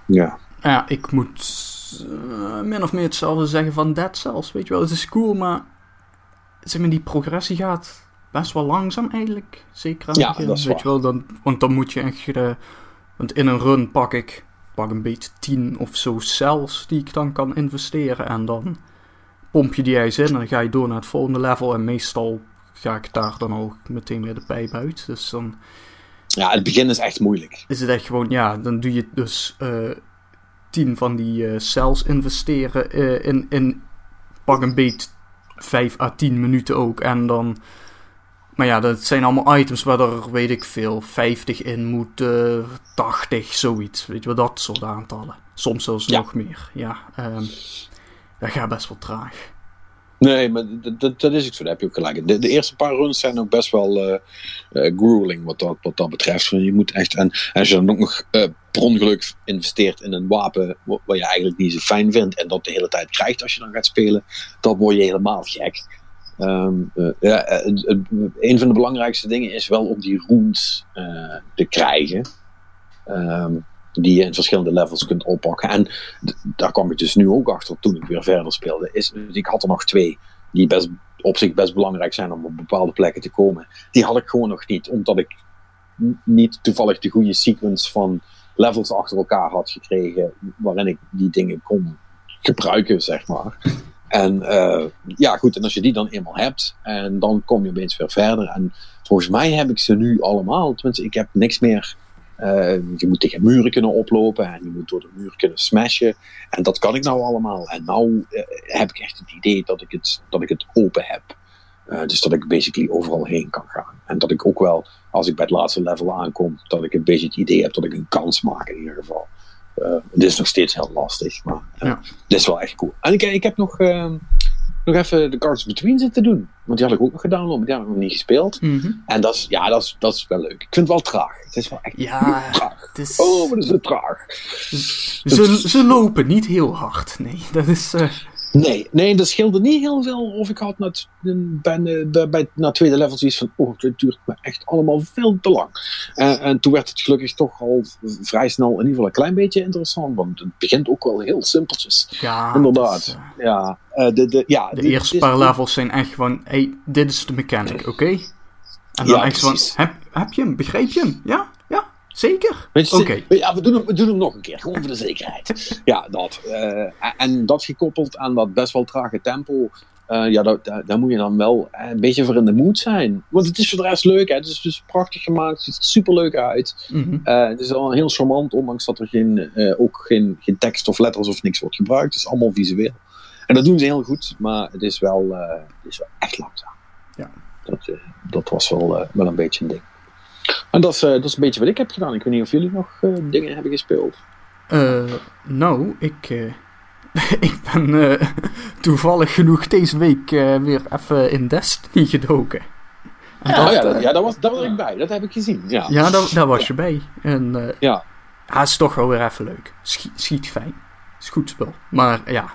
ja. Ja, ik moet eh, min of meer hetzelfde zeggen van Dead Cells. Weet je wel, het is cool, maar zeg maar, die progressie gaat best wel langzaam eigenlijk. Zeker aan het Ja, weet waar. je wel. Dan, want dan moet je echt... eh, want in een run pak ik pak een beetje 10 of zo cells die ik dan kan investeren. En dan pomp je die ijs in en dan ga je door naar het volgende level. En meestal ga ik daar dan ook meteen weer de pijp uit. Dus dan ja, het begin is echt moeilijk. is het echt gewoon, ja, dan doe je dus eh 10 van die eh cells investeren eh, in, in pak een beet 5 à 10 minuten ook. En dan, maar ja, dat zijn allemaal items waar er, weet ik veel, 50 in moet, eh 80, zoiets. Weet je wel, dat soort aantallen. Soms zelfs Ja. nog meer, ja. ehm dat gaat best wel traag. Nee, maar dat, is ook zo, daar heb je ook gelijk. De, de eerste paar runs zijn ook best wel eh, grueling wat dat, wat dat betreft. Je moet echt, en, als je dan ook nog eh per ongeluk investeert in een wapen wa- wat je eigenlijk niet zo fijn vindt en dat de hele tijd krijgt als je dan gaat spelen, dan word je helemaal gek. Ehm, eh, ja, het- het- een van de belangrijkste dingen is wel om die runes te krijgen. Ehm, die je in verschillende levels kunt oppakken. En daar kwam ik dus nu ook achter toen ik weer verder speelde. Is, dus ik had er nog twee die best, op zich best belangrijk zijn om op bepaalde plekken te komen. Die had ik gewoon nog niet, omdat ik niet toevallig de goede sequence van levels achter elkaar had gekregen, waarin ik die dingen kon gebruiken, zeg maar. En eh, ja, goed, en als je die dan eenmaal hebt, en dan kom je opeens weer verder. En volgens mij heb ik ze nu allemaal. Tenminste, ik heb niks meer. Eh, je moet tegen muren kunnen oplopen en je moet door de muur kunnen smashen. En dat kan ik nou allemaal. En nou eh, heb ik echt het idee dat ik het, dat ik het open heb. Eh, dus dat ik basically overal heen kan gaan. En dat ik ook wel, als ik bij het laatste level aankom, dat ik een beetje het idee heb dat ik een kans maak in ieder geval. Het is nog steeds heel lastig, maar Ja. dit is wel echt cool. En ik, ik heb nog, eh, nog even de Cards Between zitten doen. Want die had ik ook nog gedownload, maar die heb ik nog niet gespeeld. Mhm. En dat is, ja, dat is, dat is wel leuk. Ik vind het wel traag. Het is wel echt Ja, traag. het is... Oh, wat is het traag. Ze, ze lopen niet heel hard, nee. Dat is... eh, Nee, nee, dat scheelde niet heel veel. Of ik had na, het- bij, bij, bij, na tweede level zoiets van, oh, dit duurt me echt allemaal veel te lang. En, en toen werd het gelukkig toch al vrij snel in ieder geval een klein beetje interessant. Want het begint ook wel heel simpeltjes. ja, Inderdaad. is, eh, Ja, eh, de, de, ja, De dit- eerste dit- paar levels zijn echt gewoon, hey, dit is de mechanic, oké? En dan Ja, echt van, heb, heb je hem? Begrijp je hem? Ja? Zeker? Oké. Ja, we doen, hem, we doen hem nog een keer, gewoon voor de zekerheid. ja, dat. eh, en dat gekoppeld aan dat best wel trage tempo. eh, ja, daar, daar, daar moet je dan wel eh, een beetje voor in de mood zijn. Want het is voor de rest leuk, hè. Het is dus prachtig gemaakt, het ziet er super leuk uit. Mhm. Het is al heel charmant, ondanks dat er geen, ook geen, geen tekst of letters of niks wordt gebruikt. Het is allemaal visueel. En dat doen ze heel goed, maar het is wel, het is wel echt langzaam. Ja. Dat, dat was wel, wel een beetje een ding. En dat is, eh, dat is een beetje wat ik heb gedaan. Ik weet niet of jullie nog eh, dingen hebben gespeeld. Eh, nou, ik, ik ben toevallig genoeg deze week weer even in Destiny gedoken. En Ja, dat, ja, dat, eh, ja dat was, daar was ik bij. Dat heb ik gezien. Ja, ja, daar, daar was je bij. En Ja. het is toch wel weer even leuk. Schiet, schiet fijn. is goed spul. Maar ja.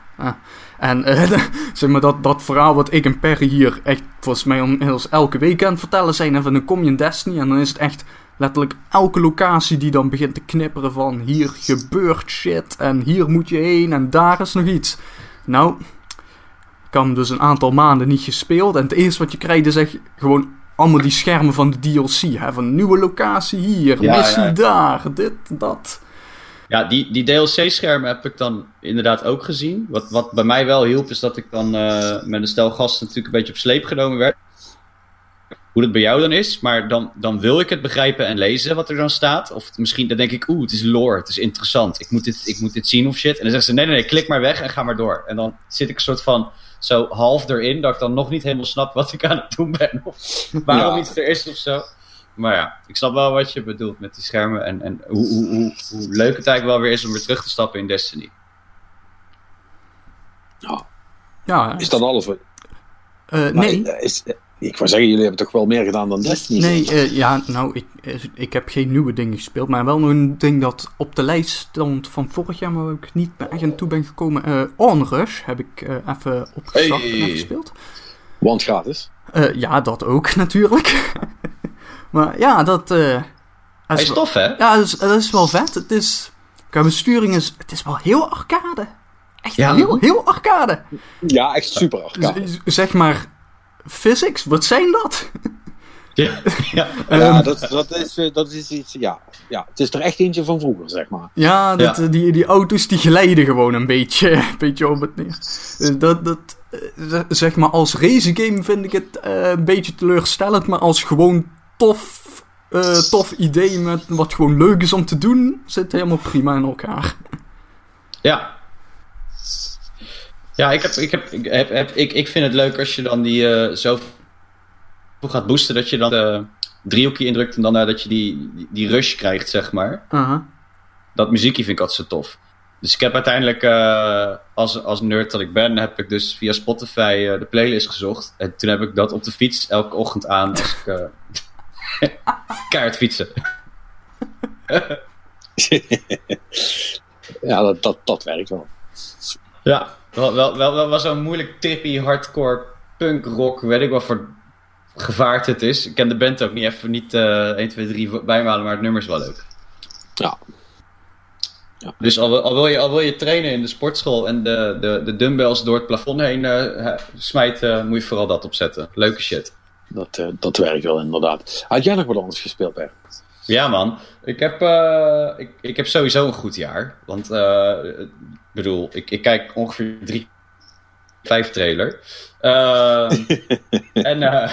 En eh, zeg maar dat, dat verhaal wat ik en Perry hier echt volgens mij inmiddels elke week aan het vertellen zijn. En van dan kom je in Destiny en dan is het echt letterlijk elke locatie die dan begint te knipperen van hier gebeurt shit en hier moet je heen en daar is nog iets. Nou, ik hem dus een aantal maanden niet gespeeld en het eerste wat je krijgt is echt gewoon allemaal die schermen van de DLC. Hè? Van nieuwe locatie hier, Ja, missie ja. daar, dit, dat. Ja, die, die DLC-schermen heb ik dan inderdaad ook gezien. Wat, wat bij mij wel hielp, is dat ik dan uh, met een stel gasten natuurlijk een beetje op sleep genomen werd. Hoe dat bij jou dan is, maar dan, dan wil ik het begrijpen en lezen wat er dan staat. Of misschien dan denk ik, oeh, het is lore, het is interessant, ik moet dit, ik moet dit zien of shit. En dan zeggen ze, nee, nee, nee, klik maar weg en ga maar door. En dan zit ik een soort van zo half erin, dat ik dan nog niet helemaal snap wat ik aan het doen ben. Of waarom ja. iets er is of zo. Maar ja, ik snap wel wat je bedoelt met die schermen. En, en hoe, hoe, hoe, hoe leuk het eigenlijk wel weer is om weer terug te stappen in Destiny. Ja. ja is dat alles? Uh, nee. Is, ik wou zeggen, jullie hebben toch wel meer gedaan dan Destiny? Nee, uh, ja, nou, ik, ik heb geen nieuwe dingen gespeeld. Maar wel nog een ding dat op de lijst stond van vorig jaar, maar ik niet bij echt toe ben gekomen. Uh, Onrush heb ik uh, even opgestart hey. en gespeeld. Want gratis? ja, dat ook natuurlijk. Maar ja, dat... Uh, Hij is tof, hè? Ja, dat is, dat is wel vet. Het is... Qua besturing is... Het is wel heel arcade. Echt ja. heel, heel arcade. Ja, echt super arcade. Z zeg maar... Physics, wat zijn dat? Ja, ja. ja dat, dat, is, dat is iets, ja, ja. Het is er echt eentje van vroeger, zeg maar. Ja, dat, ja. Die, die auto's die glijden gewoon een beetje, een beetje op het neer. Dat, dat, zeg maar, als racegame vind ik het uh, een beetje teleurstellend, maar als gewoon tof, uh, tof idee met wat gewoon leuk is om te doen, zit helemaal prima in elkaar. Ja. Ja, ik, heb, ik, heb, ik, heb, heb, ik, ik vind het leuk als je dan die uh, zo gaat boosten dat je dan de driehoekje indrukt en dan dat je die, die, die, rush krijgt, zeg maar. -huh. Dat muziekje vind ik altijd zo tof. Dus ik heb uiteindelijk, uh, als, als nerd dat ik ben, heb ik dus via Spotify uh, de playlist gezocht. En toen heb ik dat op de fiets elke ochtend aan als ik uh, kaart fietsen. ja, dat, dat, dat werkt wel. Ja, wel, wel, wel, zo'n moeilijk trippy hardcore punk rock, weet ik wat voor gevaard het is. Ik ken de band ook niet even niet uh, 1, 2, 3 bijmalen, maar het nummer is wel leuk. Ja. ja. Dus al, al, wil je, al wil je trainen in de sportschool en de, de, de dumbbells door het plafond heen uh, smijten, uh, moet je vooral dat opzetten. Leuke shit. Dat, uh, dat werkt wel inderdaad. Had jij nog wat anders gespeeld, Per? Ja, man. Ik heb, uh, ik, ik heb sowieso een goed jaar. Want, uh, ik bedoel, ik, ik kijk ongeveer drie, vijf trailer. en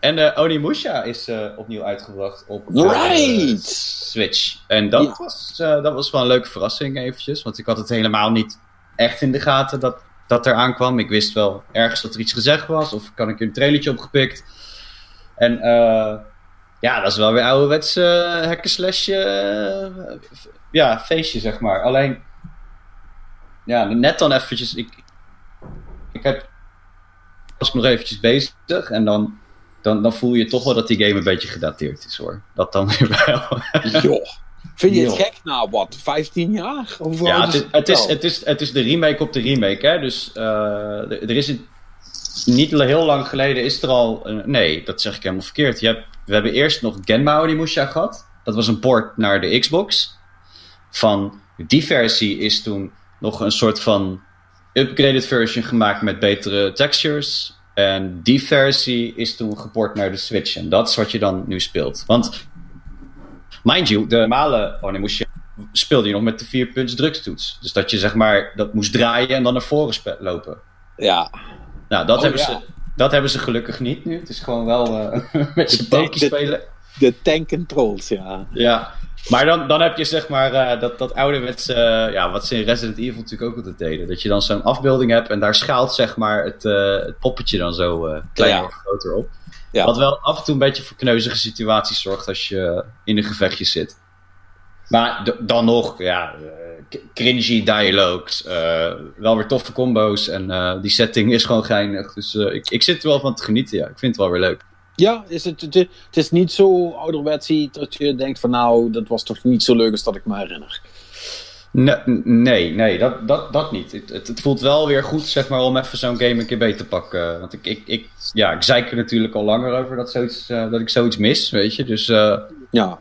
en uh, Onimusha is opnieuw uitgebracht op right. Switch. En dat, ja. was, dat was wel een leuke verrassing eventjes. Want ik had het helemaal niet echt in de gaten dat dat er aankwam. Ik wist wel ergens dat er iets gezegd was. Of kan ik een trailertje opgepikt. En uh, ja, dat is wel weer ouderwets uh. Uh, ja, feestje zeg maar. Alleen, ja, net dan eventjes. Ik, ik heb, was nog eventjes bezig. En dan, dan, dan voel je toch wel dat die game een beetje gedateerd is hoor. Dat dan weer wel. Joh. Vind je het gek na wat, 15 jaar? Of ja, het is, het, is, het, is, het is de remake op de remake. Hè? Dus uh, er is een, niet heel lang geleden is er al. Uh, nee, dat zeg ik helemaal verkeerd. Je hebt, we hebben eerst nog Genma Onimusha gehad. Dat was een port naar de Xbox. Van die versie is toen nog een soort van upgraded version gemaakt met betere textures. En die versie is toen geport naar de Switch. En dat is wat je dan nu speelt. Want Mind you, de normale Onimusha speelde je nog met de vier punts drugstoets. Dus dat je zeg maar dat moest draaien en dan naar voren lopen. Ja. Nou, dat, oh, hebben, ja. ze, dat hebben ze gelukkig niet nu. Het is gewoon wel uh, met z'n tanky spelen. De tank controls, ja. Ja, maar dan, dan heb je zeg maar uh, dat, dat ouderwetse, uh, ja, wat ze in Resident Evil natuurlijk ook altijd deden. Dat je dan zo'n afbeelding hebt en daar schaalt zeg maar het, het poppetje dan zo kleiner ja. of groter op. Ja. Wat wel af en toe een beetje voor kneuzige situaties zorgt als je in een gevechtje zit. Maar dan nog, ja, uh, cringy dialogues. Uh, wel weer toffe combo's. En uh, die setting is gewoon geinig. Dus ik, ik zit er wel van te genieten, ja. Ik vind het wel weer leuk. Ja, is het, het, het is niet zo ouderwets dat je denkt van nou, dat was toch niet zo leuk als dat ik me herinner. Nee, nee, dat, dat, dat niet. Het, het, voelt wel weer goed zeg maar, om even zo'n game een keer beter te pakken. Want ik, ik, ik, ja, ik zeik er natuurlijk al langer over dat, zoiets, uh, dat ik zoiets mis, weet je. Dus uh, ja.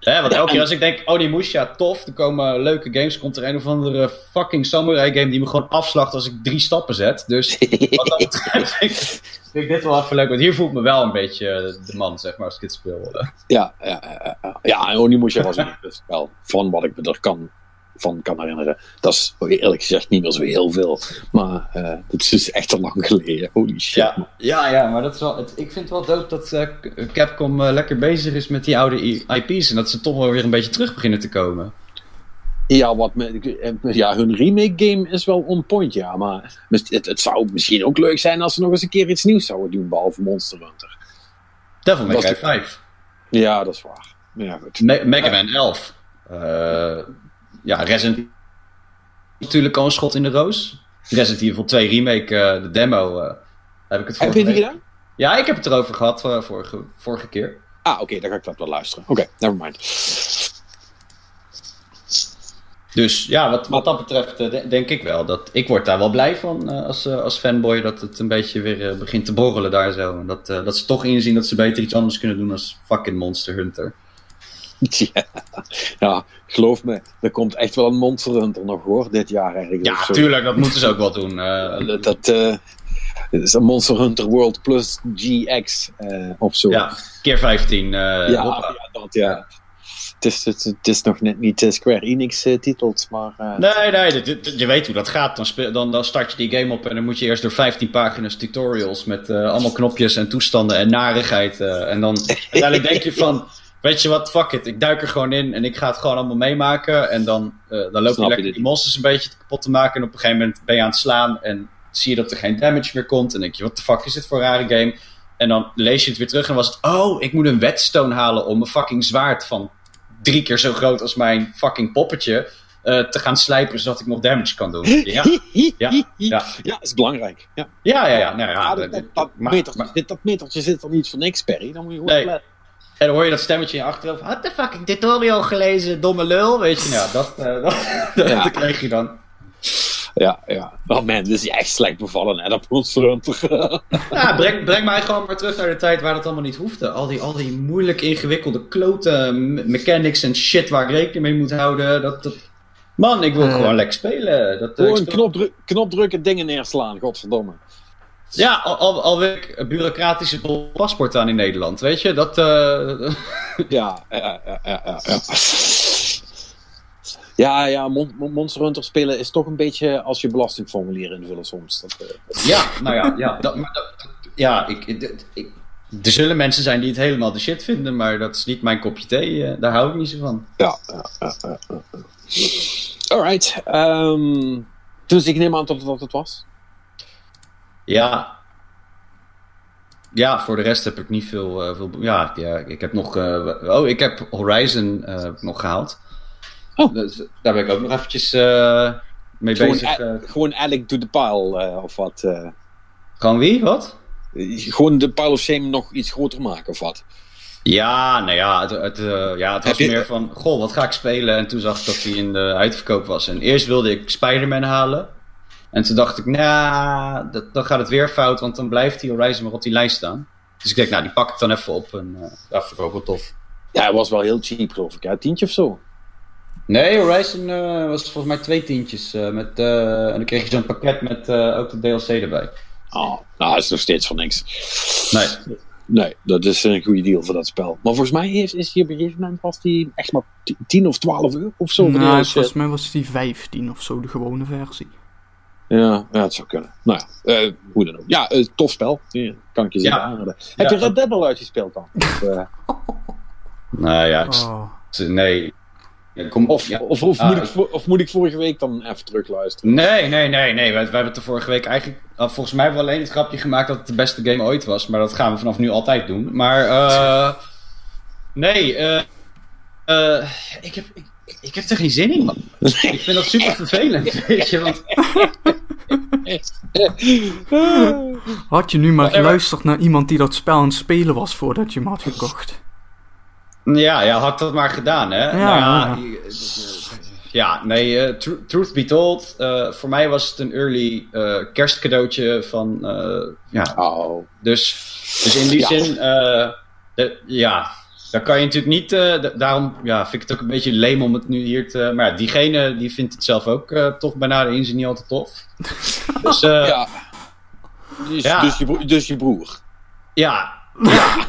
Hè, want elke keer als ik denk, oh die ja tof, er komen leuke games, komt er een of andere fucking samurai game die me gewoon afslacht als ik drie stappen zet. Dus wat dat betreft vind, vind ik dit wel even leuk, want hier voelt me wel een beetje de man, zeg maar, als ik dit speel. Ja, ja, ja, ja. ja Onimusha was het wel van wat ik me er kan van kan herinneren. Dat is eerlijk gezegd niet meer zo heel veel. Maar uh, het is dus echt al lang geleden. Holy shit. Ja, ja, ja maar dat is wel, het, ik vind het wel dope dat uh, Capcom uh, lekker bezig is met die oude IP's. En dat ze toch wel weer een beetje terug beginnen te komen. Ja, wat ja, hun remake game is wel on point, ja. Maar het, het zou misschien ook leuk zijn als ze nog eens een keer iets nieuws zouden doen, behalve Monster Hunter. Devil May Cry 5. Ja, dat is waar. Ja, goed. Me Mega Man 11. Uh, ja, Resident natuurlijk al een schot in de roos. Resident Evil 2 Remake, uh, de demo, uh, heb ik het Heb je die gedaan? Ja, ik heb het erover gehad vorige, vorige keer. Ah, oké, okay, dan ga ik dat wel luisteren. Oké, okay, nevermind. Dus ja, wat, wat dat betreft denk ik wel. Dat, ik word daar wel blij van als, als fanboy dat het een beetje weer begint te borrelen daar zo. En dat, dat ze toch inzien dat ze beter iets anders kunnen doen als fucking Monster Hunter. Ja, ja, geloof me, er komt echt wel een Monster Hunter nog hoor, dit jaar ergens. Ja, tuurlijk, dat moeten ze ook wel doen. Uh, dat uh, is een Monster Hunter World plus GX uh, of zo. Ja, keer 15. ja, ja, dat ja. Het is, het, het is nog net niet Square Enix titels, maar... nee, nee, je weet hoe dat gaat. Dan, speel, dan, dan start je die game op en dan moet je eerst door 15 pagina's tutorials met allemaal knopjes en toestanden en narigheid. en dan uiteindelijk denk je van weet je wat, fuck it. Ik duik er gewoon in en ik ga het gewoon allemaal meemaken. En dan, uh, dan loop je lekker die monsters een beetje kapot te maken. En op een gegeven moment ben je aan het slaan en zie je dat er geen damage meer komt. En denk je, wat de fuck is dit voor een rare game? En dan lees je het weer terug en was het, oh, ik moet een whetstone halen om een fucking zwaard van drie keer zo groot als mijn fucking poppetje uh, te gaan slijpen zodat ik nog damage kan doen. Ja, ja, ja. ja dat is belangrijk. Ja, ja, ja. ja, nou, ja dat, dat, dat, metertje, maar, dit, dat metertje zit er niet voor niks, Perry. Dan moet je gewoon nee. En dan hoor je dat stemmetje in je achterhoofd. Had de fucking tutorial gelezen, domme lul. Weet je, nou, dat, uh, dat, ja. dat krijg je dan. Ja, ja. Oh man, dit is echt slecht bevallen, hè, dat Monster Hunter. ja, breng, breng mij gewoon maar terug naar de tijd waar dat allemaal niet hoefde. Al die, al die moeilijk ingewikkelde klote mechanics en shit waar ik rekening mee moet houden. Dat, dat... Man, ik wil uh, gewoon lekker spelen. Dat, gewoon speel... knopdrukken, dingen neerslaan, godverdomme. Ja, al, al, al bureaucratische paspoort aan in Nederland, weet je? Dat, uh... ja, ja, ja, ja, ja. Ja, ja Mon Monster Hunter spelen is toch een beetje als je belastingformulier invullen soms. Dat, uh, ja, nou ja, ja, dat, maar dat, ja ik, ik, er zullen mensen zijn die het helemaal de shit vinden, maar dat is niet mijn kopje thee. Uh, daar hou ik niet zo van. Ja, ja, ja. Alright. Um, dus ik neem aan dat wat het was. Ja. Ja, voor de rest heb ik niet veel. Uh, veel ja, ja, ik heb nog. Uh, oh, ik heb Horizon uh, nog gehaald. Oh. Dus, daar ben ik ook nog eventjes mee gewoon bezig. gewoon eigenlijk to the pile of wat? Gewoon wie? Wat? gewoon de pile of shame nog iets groter maken of wat? Ja, nou ja, het, het, ja, het was je... meer van, goh, wat ga ik spelen? En toen zag ik dat hij in de uitverkoop was. En eerst wilde ik Spider-Man halen. En toen dacht ik, nou, nah, dan gaat het weer fout, want dan blijft die Horizon maar op die lijst staan. Dus ik denk, nou, die pak ik dan even op en uh, dat vind ik ook wel tof. Ja, hij was wel heel cheap, geloof ik. Ja, tientje of zo? Nee, Horizon uh, was volgens mij twee tientjes. Uh, met, en dan kreeg je zo'n pakket met ook de DLC erbij. Oh, nou, dat is nog steeds voor niks. Nee. Nee, dat is een goede deal voor dat spel. Maar volgens mij is, is hier op een gegeven moment was die echt maar 10 of 12 euro of zo. Nou, volgens mij was die 15 of zo, de gewone versie. Ja, ja, het zou kunnen. Nou ja, uh, hoe dan ook. Ja, uh, tof spel. Ja, kan ik je zeggen. Ja. Ja. Heb je Red Dead al uitgespeeld dan? Of, uh... nou ja, ik, oh. nee. Kom, of, ja. of, of, moet ik, of moet ik vorige week dan even terugluisteren? Nee, nee, nee. nee. We, we hebben het de vorige week eigenlijk... volgens mij hebben we alleen het grapje gemaakt dat het de beste game ooit was. Maar dat gaan we vanaf nu altijd doen. Maar nee, ik heb... Ik, ik heb er geen zin in, man. ik vind dat super vervelend, weet je, want... Had je nu maar geluisterd naar iemand die dat spel aan het spelen was voordat je hem had gekocht? Ja, ja, had dat maar gedaan, hè? Ja, nou, ja, ja nee, uh, tr truth be told, uh, voor mij was het een early uh, kerstcadeautje van, ja. Oh. Dus, dus in die ja. zin, de, ja, dan kan je natuurlijk niet, uh, daarom ja, vind ik het ook een beetje leem om het nu hier te... Maar ja, diegene die vindt het zelf ook uh, toch bijna de inzien niet altijd tof. Dus, uh, ja. Dus, ja. Dus, je, dus je broer. Ja. Ja.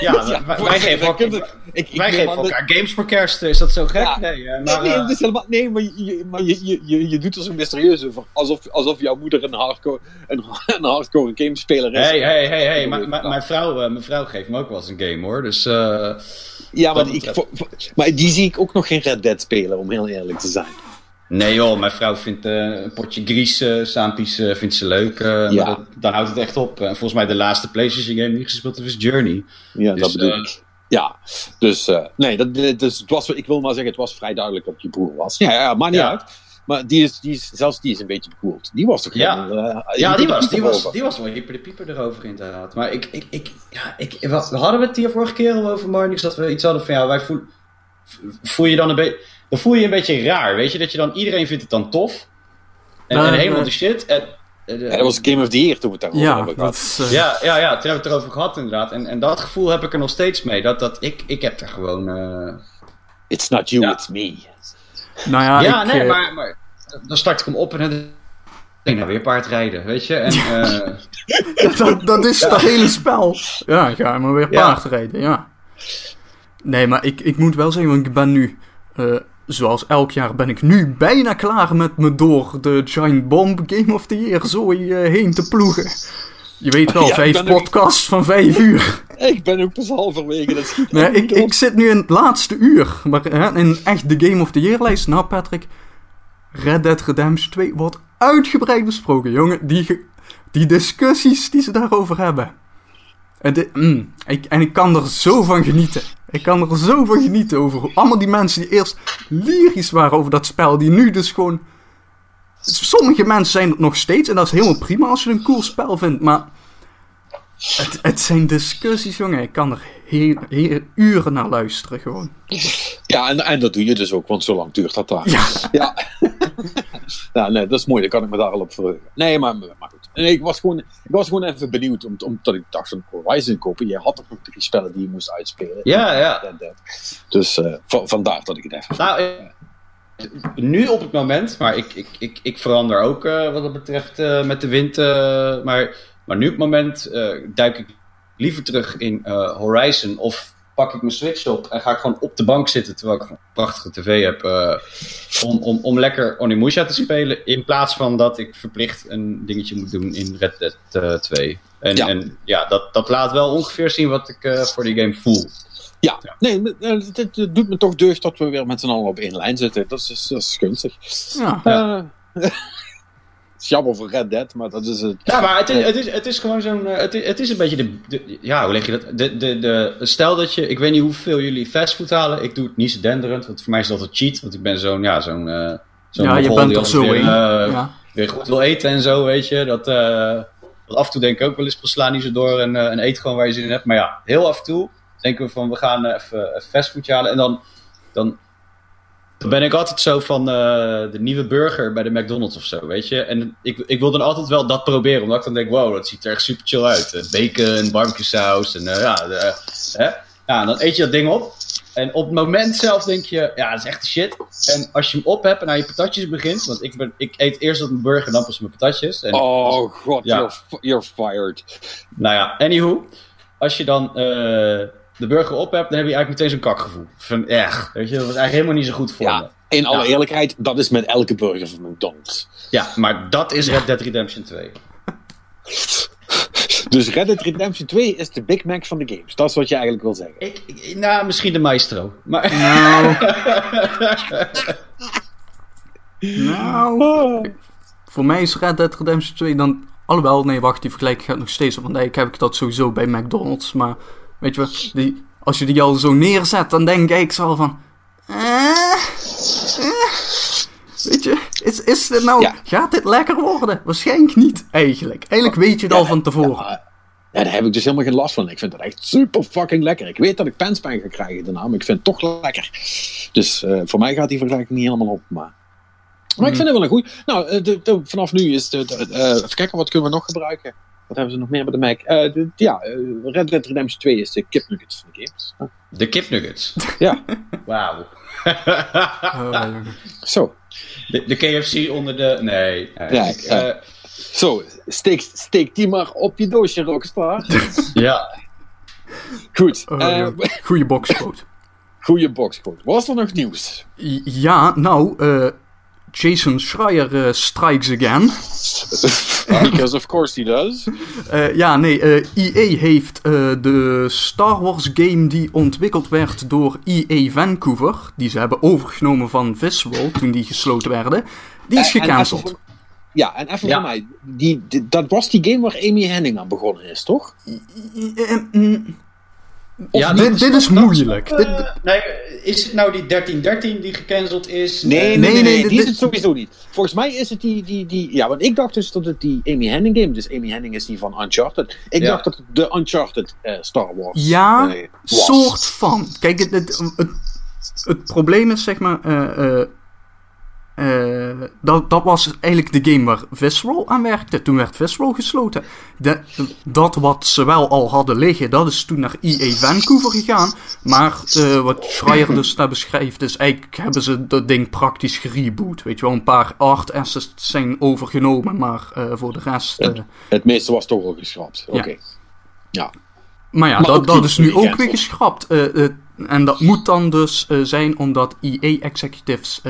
Ja, wij, wij geven, ook, ik, ik wij geven elkaar games voor kerst. Is dat zo gek? Ja. Nee, eh, Nee, maar, nee, het is helemaal, nee, maar, je, maar je, je, je, je doet er zo mysterieus over. Alsof, alsof jouw moeder een hardcore, een, een hardcore gamespeler is. Hey, hey, hey, hey. maar- maar- Mijn vrouw, eh, mijn vrouw geeft me ook wel eens een game hoor. Dus eh, ja, maar, ik, betreft. voor- voor- maar die zie ik ook nog geen Red Dead spelen, om heel eerlijk te zijn. Nee joh, mijn vrouw vindt eh, een potje Gries, Saampies eh, vindt ze leuk. Ja. dat, dan houdt het echt op. En volgens mij de laatste PlayStation game die ik gespeeld heb is Journey. Ja, Dus, dat bedoel eh, ik. Ja, dus nee, dat, dus het was, ik wil maar zeggen, het was vrij duidelijk dat je broer was. Ja, ja maakt niet Ja. uit. Maar die is, die is, zelfs die is een beetje bekoeld. Die was toch Ja. gewoon, Ja, die was, die, was, die was wel hyper de pieper erover inderdaad. Maar ik, ik, ik, ja, ik, we we hadden het hier vorige keer al over Marnix, dat we iets hadden van ja, wij voel, voel je dan een beetje, dan voel je je een beetje raar, weet je, dat je dan, iedereen vindt het dan tof. En, Nou, en helemaal eh, de shit. En, Ja, dat was Game of the Year toen we het daarover Ja, hebben dat gehad. is... eh, ja, ja, ja, toen hebben we het erover gehad inderdaad. En, en dat gevoel heb ik er nog steeds mee. Dat, dat ik, ik heb er gewoon... eh, It's not you, Ja. it's me. Nou ja, ja, ik, nee, eh, maar, maar dan start ik hem op en dan denk ik, nou weer paardrijden, weet je. En, eh, dat, dat is het hele spel. Ja, ga maar weer paardrijden, ja. Nee, maar ik, ik moet wel zeggen, want ik ben nu, eh, zoals elk jaar, ben ik nu bijna klaar met me door de Giant Bomb Game of the Year zooi eh, heen te ploegen. Je weet wel, Ja, vijf ook- podcasts van vijf uur. Ik ben ook pas halverwege. Dat schiet Nee, echt ik, ik zit nu in het laatste uur. Maar hè, in echt de Game of the Year lijst, nou Patrick, Red Dead Redemption 2 wordt uitgebreid besproken, jongen. Die, die discussies die ze daarover hebben. Mm, ik, en ik kan er zo van genieten. Ik kan er zo van genieten over allemaal die mensen die eerst lyrisch waren over dat spel, die nu dus gewoon... Sommige mensen zijn het nog steeds en dat is helemaal prima als je een cool spel vindt, maar... Het, het zijn discussies, jongen. Ik kan er heel, heel uren naar luisteren, gewoon. Ja, en, en dat doe je dus ook, want zo lang duurt dat daar. Ja. Ja. nee, dat is mooi. Dan kan ik me daar al op verheugen. Nee, maar, maar Nee, ik, was gewoon, ik was gewoon even benieuwd, om- omdat ik dacht van Horizon kopen. Je had toch nog drie spellen die je moest uitspelen. Ja, ja. Red Dead. Dus va- vandaar dat ik het even... nou, nu op het moment, maar ik, ik, ik, ik verander ook eh, wat dat betreft eh, met de wind. maar, maar nu op het moment duik ik liever terug in Horizon of pak ik mijn Switch op en ga ik gewoon op de bank zitten terwijl ik een prachtige tv heb. eh, om, om, om lekker Onimusha te spelen. In plaats van dat ik verplicht een dingetje moet doen in Red Dead eh, 2. En Ja. en, ja dat, dat laat wel ongeveer zien wat ik eh, voor die game voel. Ja, nee, eh, het, doet me toch deugd dat we weer met z'n allen op één lijn zitten. Dat is, dat is gunstig. Ja. Eh, is jammer voor Red Dead, maar dat is het. Ja, maar het is, het is, het is gewoon zo'n. eh, Het is, het is een beetje de, de- Ja, hoe leg je dat? De, de, de, stel dat je. Ik weet niet hoeveel jullie fastfood halen. Ik doe het niet zo denderend, want voor mij is dat een cheat. Want ik ben zo'n. Ja, zo'n. eh zo'n Ja, je bent die altijd zo weer, in. eh, Ja. weer goed wil eten en zo, weet je. Dat, eh, dat af en toe denk ik ook wel eens, we slaan niet zo door en, eh, en eet gewoon waar je zin in hebt. Maar ja, heel af en toe denken we van, we gaan even fastfoodje halen. En dan, dan, dan ben ik altijd zo van eh, de nieuwe burger bij de McDonald's of zo, weet je. En ik, ik wil dan altijd wel dat proberen, omdat ik dan denk, wow, dat ziet er echt super chill uit. Eh, Bacon, barbecue saus en eh, ja, de, hè. Ja, dan eet je dat ding op. En op het moment zelf denk je, ja, dat is echt de shit. En als je hem op hebt en aan je patatjes begint, want ik, ben, ik eet eerst op mijn burger en dan pas mijn patatjes. En Oh god, Ja. you're, you're fired. nou ja, anywho. Als je dan de burger op hebt, dan heb je eigenlijk meteen zo'n kakgevoel. Van echt, weet je, dat was eigenlijk helemaal niet zo goed voor me. Ja, in alle Ja. eerlijkheid, dat is met elke burger van McDonald's. Ja, maar dat is Red Dead Redemption 2. Dus Red Dead Redemption 2 is de Big Mac van de games. Dat is wat je eigenlijk wil zeggen. Ik, ik- nou, misschien de maestro. Maar Nou. nou. Oh. Voor mij is Red Dead Redemption 2 dan. Alhoewel, nee, wacht, die vergelijking gaat nog steeds op. Want ik heb ik dat sowieso bij McDonald's. Maar weet je wat, die, als je die al zo neerzet, dan denk ik zo van. eh, eh. Weet je, is, is dit nou. Ja. Gaat dit lekker worden? Waarschijnlijk niet, eigenlijk. Eigenlijk weet je het al van tevoren. Ja, ja, daar heb ik dus helemaal geen last van. Ik vind het echt super fucking lekker. Ik weet dat ik penspijn ga krijgen daarna, maar ik vind het toch lekker. Dus eh, voor mij gaat die vergelijking niet helemaal op. Maar, maar ik vind het wel een goeie. Nou, de, de- vanaf nu is eh, even kijken, wat kunnen we nog gebruiken? Wat hebben ze nog meer bij de Mac? Eh, de- ja, eh, Red Dead Redemption 2 is de kipnuggets van de games. Ah, de kipnuggets. Ja, Wauw. Oh, zo. De, de KFC onder de... Nee. nee, Ja, eh, Zo, steek, steek die maar op je doosje, Rockstar. ja. Goed. Eh, ja. Goeie boxcode. goeie boxcode. Was er nog nieuws? Ja, nou, eh, Jason Schreier eh, strikes again. Because of course he does. Eh, ja, nee, eh EA heeft eh, de Star Wars game die ontwikkeld werd door EA Vancouver, die ze hebben overgenomen van Visceral toen die gesloten werden, die is gecanceld. Ja, en even Ja. voor mij. Die, die- dat was die game waar Amy Henning aan begonnen is, toch? Mm, Ja, dit, dit is moeilijk. eh, nee, is het nou die 1313 die gecanceld is? Nee, Eh, nee, nee, nee, nee, die dit- is het sowieso niet. Volgens mij is het die, die, die... Ja, want ik dacht dus dat het die Amy Henning game... Dus Amy Henning is die van Uncharted. Ik Ja. dacht dat het de Uncharted eh, Star Wars Ja, eh, was. soort van. Kijk, het, het, het, het probleem is, zeg maar, eh, dat, dat was eigenlijk de game waar Visceral aan werkte. Toen werd Visceral gesloten. De, dat wat ze wel al hadden liggen, dat is toen naar EA Vancouver gegaan. Maar eh, wat Schreier dus daar beschrijft, is eigenlijk hebben ze dat ding praktisch gereboot. Weet je wel, een paar art assets zijn overgenomen, maar eh, voor de rest... eh, Het meeste was toch al geschrapt. Oké. Ja. Ja. Maar ja, Maar dat, is nu ook weer geschrapt. En dat moet dan dus zijn omdat EA-executives...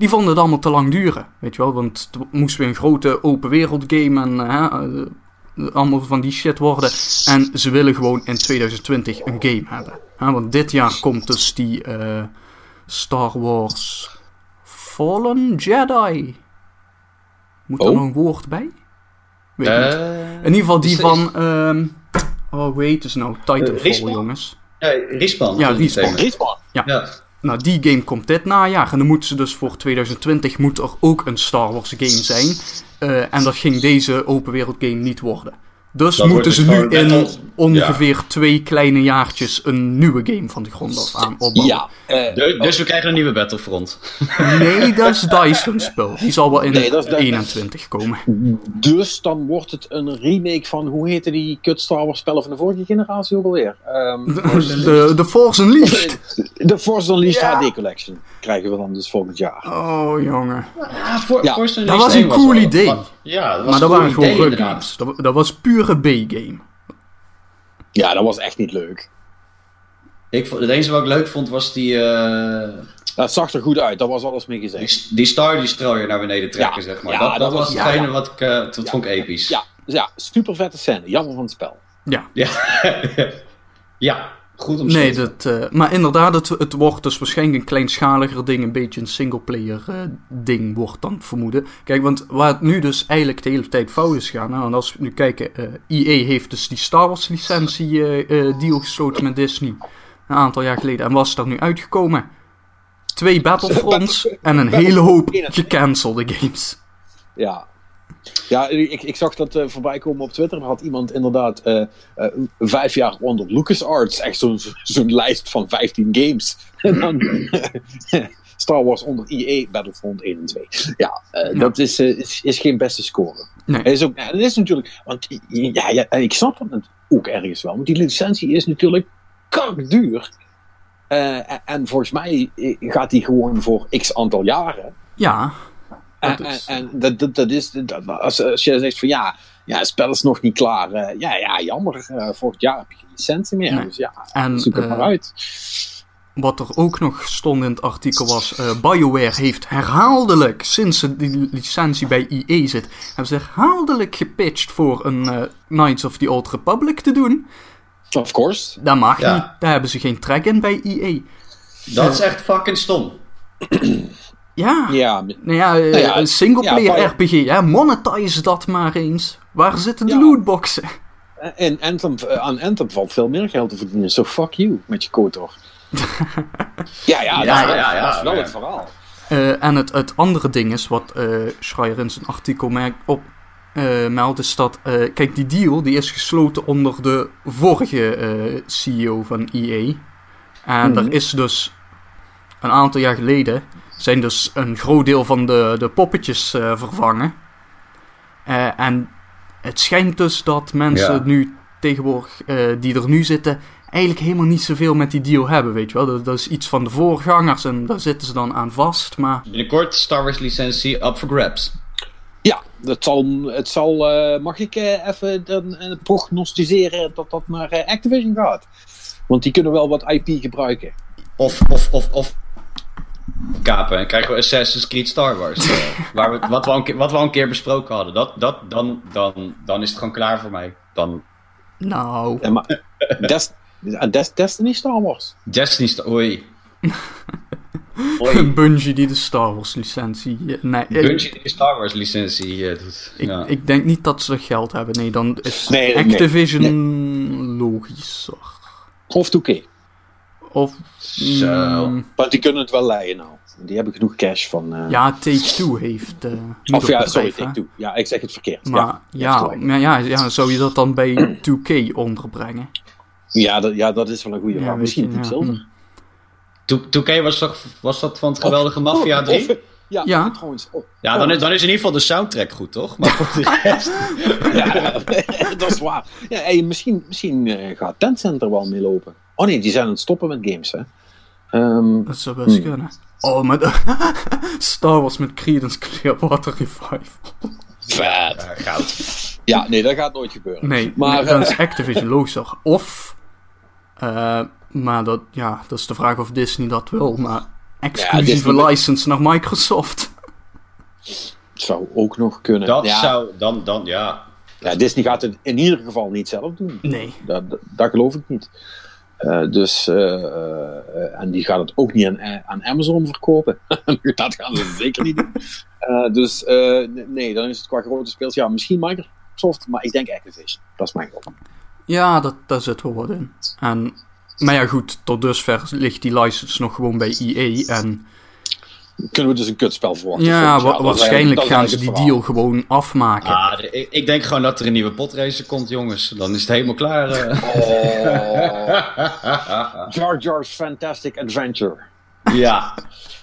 die vonden het allemaal te lang duren. Weet je wel, want het moest weer een grote open wereld game en... eh, eh, allemaal van die shit worden. En ze willen gewoon in 2020 een game hebben. Hè, want dit jaar komt dus die eh, Star Wars Fallen Jedi. Moet er Oh. nog een woord bij? Weet ik niet. In ieder geval die is- is- van. ehm oh, heet het nou? Titanfall, jongens. Nee, Respawn. Ja, is Respawn. thema. Respawn. Ja. Nou, die game komt dit najaar. En dan moeten ze dus voor 2020 moet er ook een Star Wars game zijn. Eh, en dat ging deze open wereld game niet worden. Dus Dat moeten ze nu in ongeveer twee kleine jaartjes een nieuwe game van de grond af aan opbouwen. Ja. eh, De- dus we krijgen een nieuwe Battlefront. Nee, dat is Dyson spel. Die zal wel in Nee, dat is de- 21 komen. dus dan wordt het een remake van... Hoe heette die kut Star Wars spellen van de vorige generatie ook alweer? Ehm, De, de Force Unleashed. de Force Unleashed Ja. HD Collection krijgen we dan dus volgend jaar. Oh, jongen. Ah, voor, Ja, Force dat Unleashed was een 1 cool idee. Ja, dat was Maar een dat cool waren gewoon games. Dat, dat was pure B-game. Ja, dat was echt niet leuk. Ik, vond- het enige wat ik leuk vond was die, eh, Dat zag er goed uit, daar was alles mee gezegd. die, die Star Destroyer naar beneden trekken, Ja, zeg maar. ja, dat, dat, dat was hetgene ja, wat ik, dat vond ik episch. Ja, ja super vette scène. Jammer van het spel. Ja. Ja, ja goed om Nee, dat, eh, maar inderdaad, het, het wordt dus waarschijnlijk een kleinschaliger ding, een beetje een singleplayer eh ding wordt dan vermoeden. Kijk, want waar het nu dus eigenlijk de hele tijd fout is gaan, nou, en als we nu kijken, eh EA heeft dus die Star Wars licentie deal gesloten met Disney een aantal jaar geleden en was daar nu uitgekomen. Twee Battlefronts en een hele hoop gecancelde games. Ja. Ja, ik, ik zag dat eh, voorbij komen op Twitter. Er had iemand inderdaad eh, eh, vijf jaar onder LucasArts. Echt zo'n zo'n lijst van 15 games. En dan Star Wars onder EA Battlefront 1 en 2. Ja, dat is, is, is geen beste score. Nee. Is ook, het is natuurlijk, want ja, ik snap het ook ergens wel. Want die licentie is natuurlijk. Eh, en, en volgens mij gaat die gewoon voor x aantal jaren. Ja, En, Dat is- en, en dat, dat, dat is, dat, als, als je zegt van ja, ja, het spel is nog niet klaar. eh, ja, ja, jammer. eh, volgend jaar heb je geen licentie meer. Nee. Dus ja, en zoek het eh, maar uit. Wat er ook nog stond in het artikel was: eh, BioWare heeft herhaaldelijk, sinds ze die licentie bij EA zit, hebben ze herhaaldelijk gepitcht voor een eh, Knights of the Old Republic te doen. Of course. Dat mag Ja. niet, daar hebben ze geen trek in bij EA. Dat is echt fucking stom. Ja, Ja, nou ja, eh, Nou ja, een singleplayer ja, RPG, hè, monetize dat maar eens. Waar zitten de Ja. lootboxen? en Anthem, eh, aan Anthem valt veel meer geld te verdienen. So fuck you met je kotor. ja, ja, dat, Ja, is wel- ja, ja, dat is wel ja. het verhaal. Eh, en het, het andere ding is, wat eh Schreier in zijn artikel merkt op, eh, meldt, is dat, eh, kijk, die deal die is gesloten onder de vorige eh, CEO van EA. En er is dus een aantal jaar geleden zijn dus een groot deel van de, de poppetjes eh, vervangen. Eh, en het schijnt dus dat mensen Ja. nu tegenwoordig, eh, die er nu zitten, eigenlijk helemaal niet zoveel met die deal hebben, weet je wel. Dat, dat is iets van de voorgangers en daar zitten ze dan aan vast, maar... Binnenkort Star Wars licentie up for grabs. Ja, het zal, het zal eh, mag ik eh, even dan, prognosticeren dat dat naar eh, Activision gaat? Want die kunnen wel wat IP gebruiken. Of, of, of, of kapen en krijgen we Assassin's Creed Star Wars. eh, waar we, wat, we al een keer, wat we al een keer besproken hadden. Dat, dat, dan, dan, dan is het gewoon klaar voor mij. Dan Nou, Ja, maar Des- Des- Destiny Star Wars. Destiny Star... Oei. Oei. Bungie die de Star Wars licentie... eh, Nee, ik, Bungie die de Star Wars licentie eh, doet. ik, ja. ik denk niet dat ze geld hebben. Nee, dan is Nee, nee, Activision logischer. Of 2K. Of... Zo. mm, Want die kunnen het wel leiden nou. Die hebben genoeg cash van... eh, ja, Take-Two heeft... eh of ja, sorry. Take-Two. Ja, ik zeg het verkeerd. Maar ja, maar ja, ja, zou je dat dan bij 2K onderbrengen? Ja, dat, ja, dat is wel een goede Ja, vraag. Misschien ja, hm. Toen- 2K was, toch, was dat van het geweldige Mafia 3? Of- ja, Ja. trouwens. oh, Ja, dan is, dan is in ieder geval de soundtrack goed, toch? Maar voor de rest... Ja, dat is waar. Ja, hey, misschien misschien eh, gaat Tencent er wel mee lopen. Oh nee, die zijn aan het stoppen met games, hè. Ehm, Dat zou best kunnen. Oh, maar de- Star Wars met Creedence Clearwater Revival. vet. Ja, goud. Ja, nee, dat gaat nooit gebeuren. Nee, Maar, dan eh, is Activision logischer. Of, eh, maar dat, ja, dat is de vraag of Disney dat wil, maar exclusieve license naar Microsoft. zou ook nog kunnen. Dat ja, zou... Dan, dan, ja... ja, Disney gaat het in ieder geval niet zelf doen. Nee. Dat, dat, dat geloof ik niet. Eh, dus, eh, eh, en die gaat het ook niet aan, aan Amazon verkopen. dat gaan ze zeker niet doen. Dus nee, dan is het qua grote speels. Ja, misschien Microsoft, maar ik denk Activision. Dat is mijn gok. Ja, dat, daar zit wel wat in. En, maar ja, goed, tot dusver ligt die license nog gewoon bij EA. En Kunnen we dus een kutspel verwachten? ja, wa- waarschijnlijk gaan ze die deal gewoon afmaken. Ah, ik, ik denk gewoon dat er een nieuwe potracer komt, jongens. Dan is het helemaal klaar. Oh, Jar Jar's Fantastic Adventure. ja.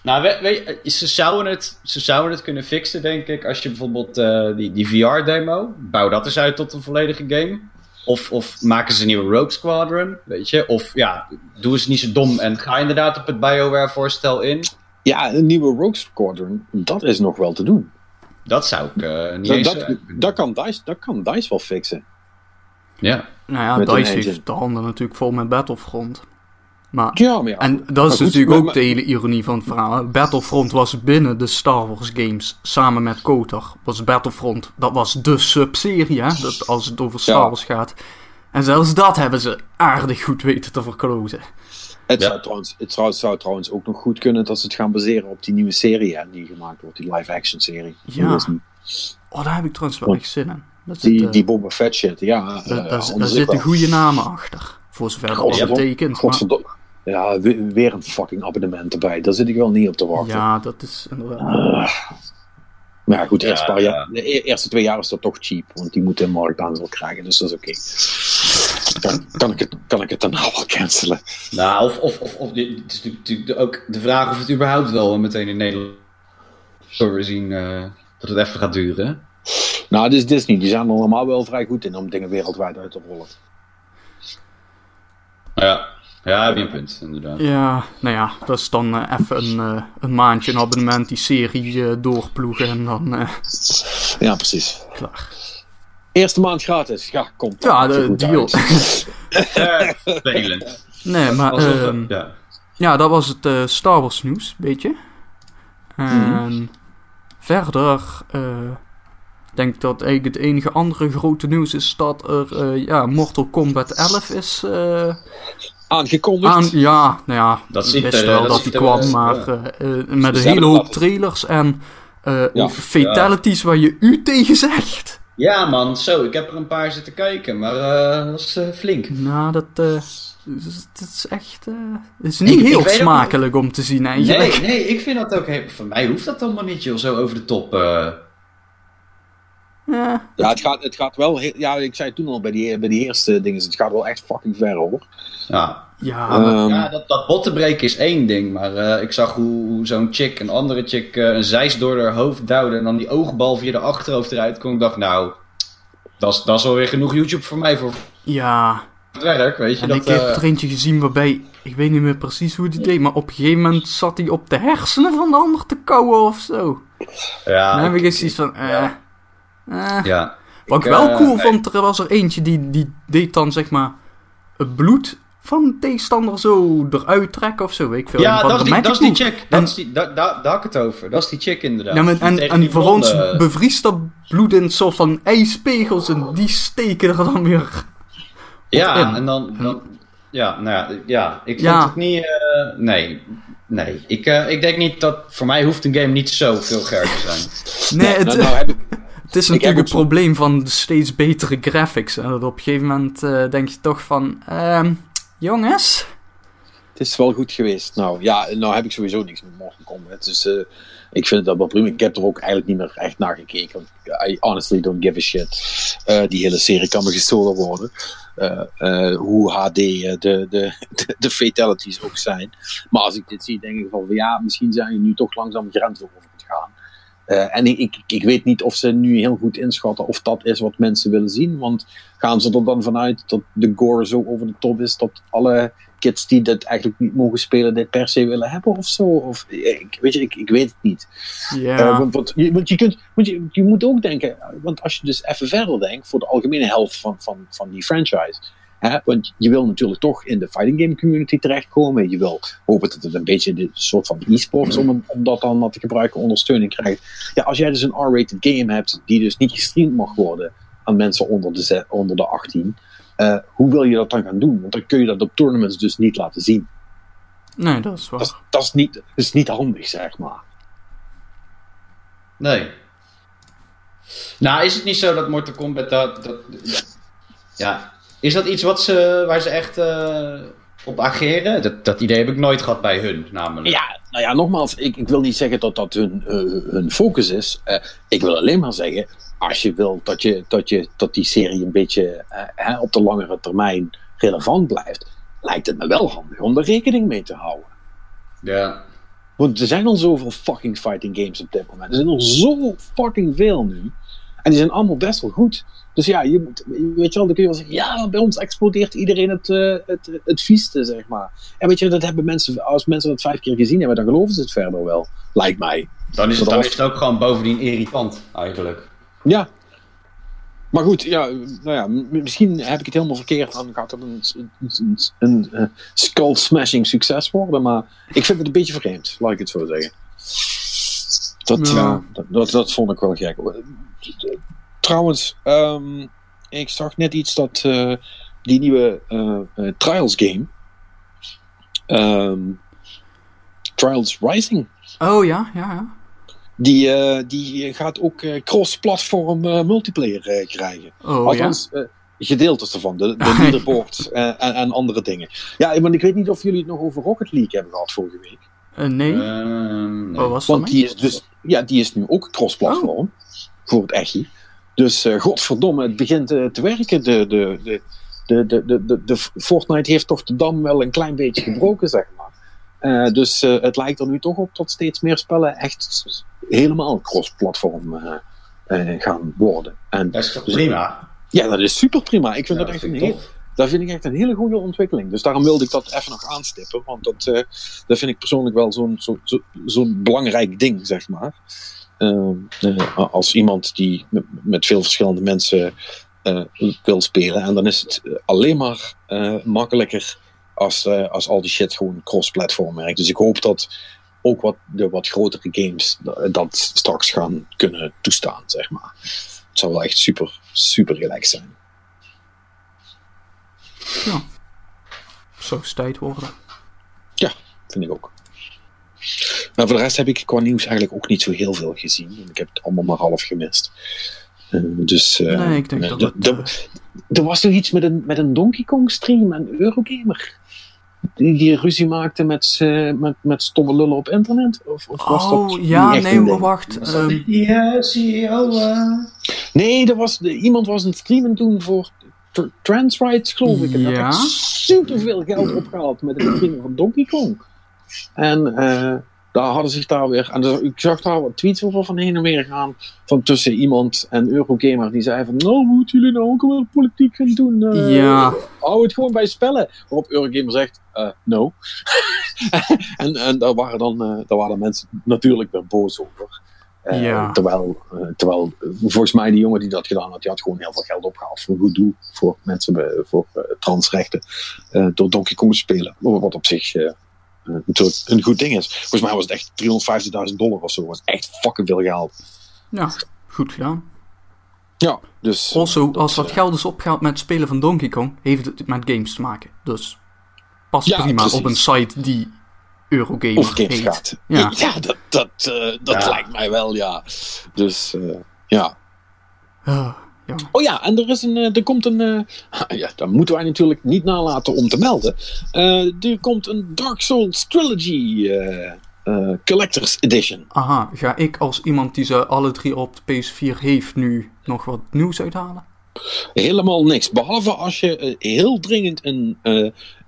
Nou, we, we- ze, zouden het, ze zouden het kunnen fixen, denk ik. Als je bijvoorbeeld eh, die, die VR-demo, bouw dat eens uit tot een volledige game. Of, of maken ze een nieuwe Rogue Squadron, weet je. Of ja, doe eens niet zo dom en ga inderdaad op het BioWare-voorstel in. Ja, een nieuwe Rogue Squadron, dat is nog wel te doen. Dat zou ik eh, niet Dat, eens... dat, eh, dat, kan DICE, dat kan DICE wel fixen. ja. Nou ja, Met DICE heeft de handen natuurlijk vol met Battlefront. Maar Ja, maar ja. En dat is goed, natuurlijk maar- ook maar- de hele ironie van het verhaal. Battlefront was binnen de Star Wars games, samen met KOTOR, was Battlefront, dat was de subserie, hè, dat, als het over Star Ja. Wars gaat. En zelfs dat hebben ze aardig goed weten te verklozen. Het, Ja. zou trouwens, het zou, zou trouwens ook nog goed kunnen dat ze het gaan baseren op die nieuwe serie hè, die gemaakt wordt, die live-action serie. Ja. Dat Oh, daar heb ik trouwens wel echt zin in. Dat Die, eh, die Boba Fett shit, ja. daar- eh, daar, ik zitten wel. goede namen achter. Voor zover dat Godverdomme. betekent. Maar, Godverdomme. Ja, we- weer een fucking abonnement erbij. Daar zit ik wel niet op te wachten. ja, dat is inderdaad. Maar ja, goed, de Ja, eerste, paar ja. jaar, de eerste twee jaar is dat toch cheap. Want die moeten een marktaandeel krijgen, dus dat is oké. Kan, kan, ik het, kan ik het dan nou wel cancelen? Nou, of, of, of, of dit is natuurlijk ook de vraag of het überhaupt wel meteen in Nederland zo weer zien eh, dat het even gaat duren. Nou, dit is Disney. Die zijn er normaal wel vrij goed in om dingen wereldwijd uit te rollen. Ja, ja heb je een punt, inderdaad. Ja, nou ja, dat is dan eh, even een, eh, een maandje een abonnement, die serie doorploegen en dan eh, Ja, precies. klaar. Eerste maand gratis. Ja, komt. Ja, de deal. uit. Eh, Vervelend. Nee, maar Alsof, ehm, ja. ja, dat was het eh, Star Wars nieuws, beetje. En verder, eh, ik denk dat eigenlijk het enige andere grote nieuws is dat er, eh, ja, Mortal Kombat 11 is eh, Aangekondigd. aan. Ja, nou ja, Dat wisten er, wel dat die kwam, maar ja. met een hele hoop trailers en eh, Ja. fatalities waar je u tegen zegt. Ja man, zo, ik heb er een paar zitten kijken, maar eh, dat was eh, flink. Nou, dat, eh, is- dat is echt. het is niet Ik- ik heel ook smakelijk om te zien eigenlijk. Nee, nee, ik vind dat ook... Voor mij hoeft dat allemaal niet, joh, zo over de top. Ja, Ja, het gaat, het gaat wel. heel- ja, ik zei toen al bij die, bij die eerste dingen. Het gaat wel echt fucking ver hoor. ja, ja, Ehm, ja dat, dat botten breken is één ding, maar eh, ik zag hoe, hoe zo'n chick, een andere chick, eh, een zeis door haar hoofd duwde en dan die oogbal via de achterhoofd eruit kon. Ik dacht, nou, dat is, dat is alweer genoeg YouTube voor mij voor ja. het werk, weet je. En dat, ik heb eh, er eentje gezien waarbij, ik weet niet meer precies hoe die deed, maar op een gegeven moment zat hij op de hersenen van de ander te kauwen of zo. ja, Dan heb ik ik- eens iets van, eh, ja. Eh, Ja. wat ik Ik, wel eh, cool nee. vond, er was er eentje die, die deed dan zeg maar het bloed van de tegenstander zo eruit trekken of zo. weet Ik veel. Ja, dat is, die, dat is die. En- Dat is die, daar, daar, daar had ik het over. Dat is die chick inderdaad. Ja, maar, en, en die voor ons bevriest dat bloed in een soort van ijspegels en die steken er dan weer. Ja, in. en dan... dan ja, nou ja, ja, ik vond Ja. het niet... eh, nee, nee. Ik, ik denk niet dat... Voor mij hoeft een game niet zo vulgair te zijn. Nee, het, nou, nou heb ik, het is natuurlijk het zo- probleem van de steeds betere graphics. En dat op een gegeven moment eh, denk je toch van... ehm, jongens? Het is wel goed geweest. Nou ja, nou heb ik sowieso niks met Mortal Kombat. Dus ik vind dat wel prima. Ik heb er ook eigenlijk niet meer echt naar gekeken. Want I honestly don't give a shit. Eh, die hele serie kan me gestolen worden. Hoe HD de, de, de, de fatalities ook zijn. Maar als ik dit zie, denk ik van ja, misschien zijn je nu toch langzaam grenzen over Eh, en ik, ik, ik weet niet of ze nu heel goed inschatten of dat is wat mensen willen zien. Want gaan ze er dan vanuit dat de gore zo over de top is dat alle kids die dit eigenlijk niet mogen spelen, dit per se willen hebben of zo. Of, ik, weet je, ik, ik weet het niet. Ja. Eh, want, want, je, want je, kunt, want je, je moet ook denken, want als je dus even verder denkt voor de algemene helft van, van, van die franchise. Hè, want je wil natuurlijk toch in de fighting game community terechtkomen. Je wil hopen dat het een beetje een soort van e-sports, om, om dat dan maar te gebruiken, ondersteuning krijgt. Ja, als jij dus een R-rated game hebt, die dus niet gestreamd mag worden aan mensen onder de, onder de 18. eh, hoe wil je dat dan gaan doen? Want dan kun je dat op tournaments dus niet laten zien. nee, dat is waar. Dat, is- dat, is, niet, dat is niet handig, zeg maar. Nee. Nou, is het niet zo dat Mortal Kombat dat... dat ja, is dat iets wat ze, waar ze echt eh, op ageren? Dat, dat idee heb ik nooit gehad bij hun, namelijk. Ja, nou ja, nogmaals, ik, ik wil niet zeggen dat dat hun, eh, hun focus is. Eh, ik wil alleen maar zeggen, als je wil dat, je, dat, je, dat die serie een beetje hè, op de langere termijn relevant blijft, lijkt het me wel handig om er rekening mee te houden. Ja. Want er zijn al zoveel fucking fighting games op dit moment. Er zijn er zo fucking veel nu. En die zijn allemaal best wel goed. Dus ja, je moet, weet je wel, dan kun je wel zeggen, ja, bij ons explodeert iedereen het, eh het, het vieste, zeg maar. En weet je, dat hebben mensen, als mensen dat vijf keer gezien hebben, dan geloven ze het verder wel. Lijkt mij. Dan is, het, dan is het ook gewoon bovendien irritant, eigenlijk. Ja. Maar goed, ja, nou ja, misschien heb ik het helemaal verkeerd. Dan gaat het een, een, een, skull-smashing succes worden. Maar ik vind het een beetje vreemd, laat ik het zo zeggen. Dat, Ja. ja, dat, dat, dat vond ik wel gek. Trouwens, ehm, ik zag net iets dat eh, die nieuwe eh, eh, Trials game. ehm, Trials Rising. Oh ja, ja, ja. Die, eh, die gaat ook eh, cross-platform eh, multiplayer krijgen. Oh ja. Althans, eh, gedeeltes ervan. De, de leaderboards eh, en, en andere dingen. Ja, want ik weet niet of jullie het nog over Rocket League hebben gehad vorige week. Eh, nee. Nee. Wat was dat? Want die is, dus, ja, die is nu ook cross-platform. Voor het echi. Dus eh, godverdomme, het begint eh, te werken. De, de, de, de, de, de, de, Fortnite heeft toch de dam wel een klein beetje gebroken, zeg maar. Eh, dus het lijkt er nu toch op dat steeds meer spellen echt helemaal cross-platform gaan worden. En Dat is toch prima? ja, dat is super prima. Ik vind Ja, dat echt vind een ik heel, dat vind ik echt een hele goede ontwikkeling. Dus daarom wilde ik dat even nog aanstippen. Want dat, dat vind ik persoonlijk wel zo'n zo, zo, zo'n belangrijk ding, zeg maar. Ehm, eh, als iemand die met, veel verschillende mensen eh, wil spelen. En dan is het eh, alleen maar makkelijker als, als al die shit gewoon cross-platform werkt. Dus ik hoop dat ook wat, de wat grotere games dat- straks gaan kunnen toestaan, zeg maar. Het zou wel echt super, super relaxed zijn. Ja. Zo is tijd worden. Vind ik ook. Nou, voor de rest heb ik qua nieuws eigenlijk ook niet zo heel veel gezien. Ik heb het allemaal maar half gemist. Eh, dus, eh, Nee, ik denk dat het, Er was toch iets met een, met een Donkey Kong stream en Eurogamer. Die, die ruzie maakte met, eh, met, met stomme lullen op internet? Of, of was Oh dat ja, nee, een maar wacht. Was dat ehm, eh, CEO? Nee, er was, de, iemand was een streamen toen voor tr- trans rights, geloof ik. En dat Ja. had superveel geld opgehaald met het streamen van Donkey Kong. En eh, daar hadden zich daar weer... En dus ik zag daar wat tweets over van heen en weer gaan. Van tussen iemand en Eurogamer die zei van... Nou, moeten jullie nou ook wel politiek gaan doen? Eh, Ja. Hou het gewoon bij spellen. Waarop Eurogamer zegt... eh, no. en en daar, waren dan, daar waren mensen natuurlijk weer boos over. Ja. terwijl, terwijl volgens mij die jongen die dat gedaan had, die had gewoon heel veel geld opgehaald voor goed doel. Voor mensen bij- voor transrechten. door Donkey Kong te spelen. Wat op zich natuurlijk een goed ding is. Volgens mij was het echt 350.000 dollar of zo. Dat was echt fucking veel geld. Ja, goed gedaan. Ja, dus. Also, als dat eh, geld is opgehaald met het spelen van Donkey Kong, heeft het met games te maken. Dus past Ja, prima precies. op een site die Eurogamer Of games heet. gaat. Ja. Ja, dat, dat, eh, dat Ja. lijkt mij wel, ja. Dus, eh, ja. Ja. Oh ja, en er, is een, eh, er komt een. eh, ja, dat moeten wij natuurlijk niet nalaten om te melden. Eh, er komt een Dark Souls Trilogy Collector's Edition. Aha, ga ik als iemand die ze alle drie op de PS4 heeft nu nog wat nieuws uithalen? Helemaal niks. Behalve als je heel dringend een,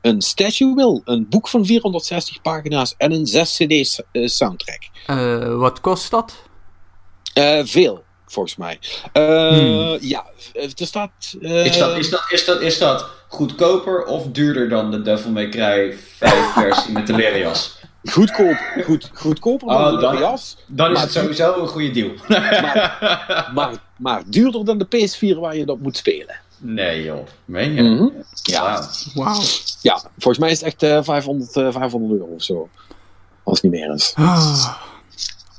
een statue wil. Een boek van 460 pagina's en een 6 CD soundtrack. Wat kost dat? Veel, volgens mij. Eh, Hmm. Ja, eh, er staat. eh, Is dat, is, dat, is, dat, is dat goedkoper of duurder dan de Devil May Cry 5 versie met de leren jas? Goedkoop, goed, goedkoper dan Oh, de dan- jas. Dan is het sowieso een goede deal. Maar, maar duurder dan de PS4 waar je dat moet spelen. nee joh, meen je? Mhm. Ja, Wauw. Ja, volgens mij is het echt eh 500, eh, 500 euro of zo. Als het niet meer is. Ah,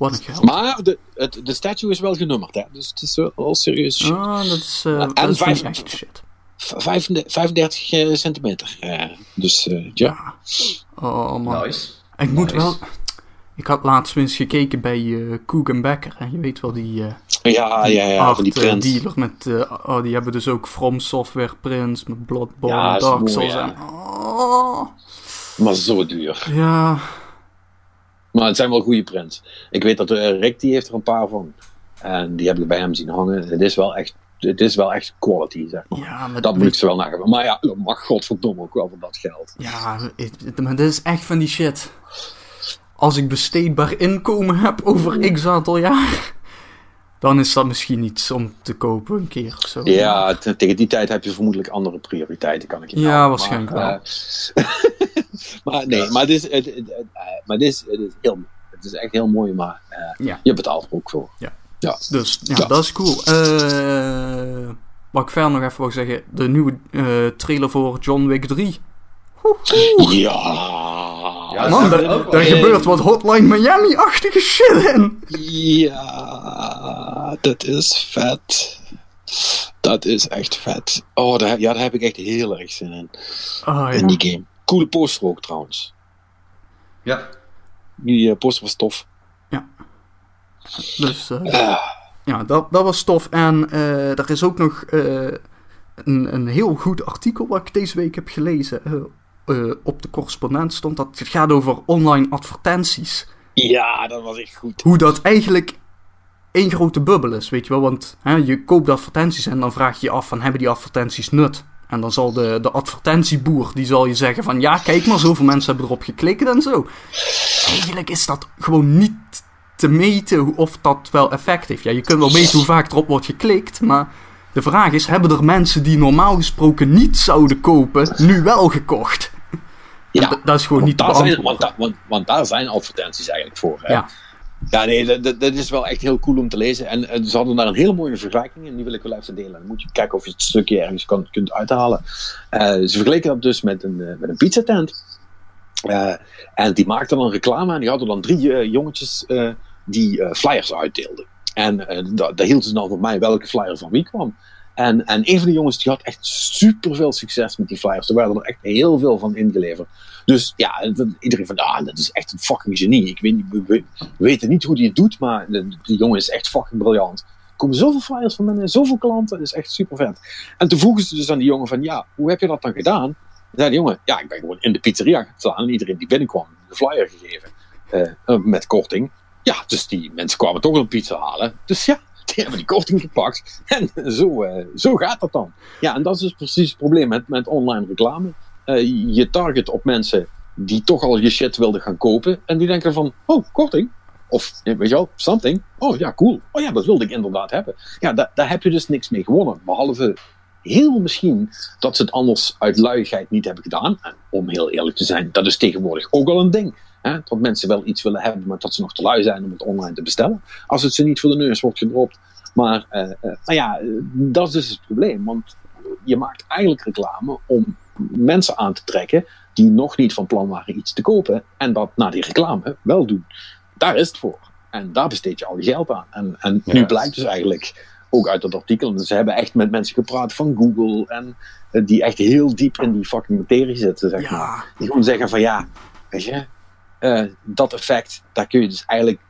wat een geld. Maar de, het, de statue is wel genummerd, hè? dus het is wel, serieus. shit. Ah, dat is, eh En dat is vijf- shit. V- 35 35 eh, centimeter. eh, dus eh, ja. Oh man. Nice. Ik moet Nice. wel... Ik had laatst eens gekeken bij eh Koek Becker. En je weet wel, die, eh Ja, ja, ja, art van die dealer met... eh, oh, die hebben dus ook From Software prints met Bloodborne Ja, en Dark Souls. ja. en, oh, Maar zo duur. ja, Maar het zijn wel goede prints. Ik weet dat Rick die heeft er een paar van. En die heb ik bij hem zien hangen. Het is wel echt, het is wel echt quality, zeg maar. ja, met, Dat moet ik ze wel nagaan. Maar ja, dat mag godverdomme ook wel voor dat geld. Ja, maar dit is echt van die shit. Als ik besteedbaar inkomen heb over x aantal jaar, dan is dat misschien iets om te kopen een keer of zo. Ja, te- tegen die tijd heb je vermoedelijk andere prioriteiten, kan ik je Ja, waarschijnlijk maar, eh, maar nee, maar het is, het, het, het, eh, maar het is, het is heel Het is echt heel mooi, maar eh, Ja. je betaalt er ook voor. Ja. Ja. Dus ja, Ja. dat is cool. Eh, wat ik verder nog even wil zeggen, de nieuwe trailer voor John Wick 3. Ja. Ja, Man, daar, wel. gebeurt wat Hotline Miami-achtige shit in. Ja, dat is vet. Dat is echt vet. Oh, daar, ja, daar heb ik echt heel erg zin in. Oh, In ja. die game. Coole poster ook trouwens. Ja. Die eh, poster was tof. Dus eh, Ah, ja, dat, dat was tof. En eh, er is ook nog eh, een, een heel goed artikel wat ik deze week heb gelezen. Eh, op de correspondent stond dat het gaat over online advertenties. ja, dat was echt goed. hoe dat eigenlijk één grote bubbel is, weet je wel. Want hè, je koopt advertenties en dan vraag je je af van, hebben die advertenties nut? En dan zal de, de advertentieboer, die zal je zeggen van, ja, kijk maar, zoveel mensen hebben erop geklikt en zo. Eigenlijk is dat gewoon niet te meten hoe- of dat wel effect heeft. Ja, je kunt wel meten hoe vaak erop wordt geklikt, maar de vraag is, hebben er mensen die normaal gesproken niet zouden kopen, nu wel gekocht? Ja, Dat- dat is gewoon want niet te daar zijn, want, da- want, want daar zijn advertenties eigenlijk voor. Hè? Ja. Ja, nee, dat, is wel echt heel cool om te lezen. En ze hadden daar een hele mooie vergelijking en die wil ik wel even delen. Dan moet je kijken of je het stukje ergens kan, kunt uithalen. Eh, ze vergeleken dat dus met een, eh, met een pizzatent. Eh, en die maakten dan reclame en die hadden dan drie jongetjes die flyers uitdeelden. En da- daar hielden ze dan van mij welke flyer van wie kwam. En, en een van de jongens die had echt super veel succes met die flyers. Er werden er echt heel veel van ingeleverd. Dus ja, iedereen van, ah, dat is echt een fucking genie. Ik weet we, we- we weten niet hoe die het doet, maar die jongen is echt fucking briljant. Er komen zoveel flyers van binnen, zoveel klanten, dat is echt super vet. En toen vroegen ze dus aan die jongen van, ja, hoe heb je dat dan gedaan? Zei die jongen, ja, ik ben gewoon in de pizzeria gaan en iedereen die binnenkwam, de flyer gegeven. eh, eh, met korting. Ja, dus die mensen kwamen toch een pizza halen. Dus ja, die hebben die korting gepakt. En zo, eh, zo gaat dat dan. Ja, en dat is dus precies het probleem met, met online reclame. Eh, je target op mensen die toch al je shit wilden gaan kopen. En die denken van, oh, korting. Of, eh, weet je wel, something. Oh ja, cool. Oh ja, dat wilde ik inderdaad hebben. Ja, da- daar heb je dus niks mee gewonnen. Behalve heel misschien dat ze het anders uit luiigheid niet hebben gedaan. En om heel eerlijk te zijn, dat is tegenwoordig ook al een ding. Hè? Dat mensen wel iets willen hebben, maar dat ze nog te lui zijn om het online te bestellen. Als het ze niet voor de neus wordt gedropt. Maar uh, uh, nou ja, dat is dus het probleem. Want je maakt eigenlijk reclame om mensen aan te trekken die nog niet van plan waren iets te kopen. En dat na die reclame wel doen. Daar is het voor. En daar besteed je al je geld aan. En, en nu blijkt dus eigenlijk, ook uit dat artikel, ze hebben echt met mensen gepraat van Google en die echt heel diep in die fucking materie zitten, zeg Ja. maar. Die gewoon zeggen van ja, weet je, uh, dat effect, daar kun je dus eigenlijk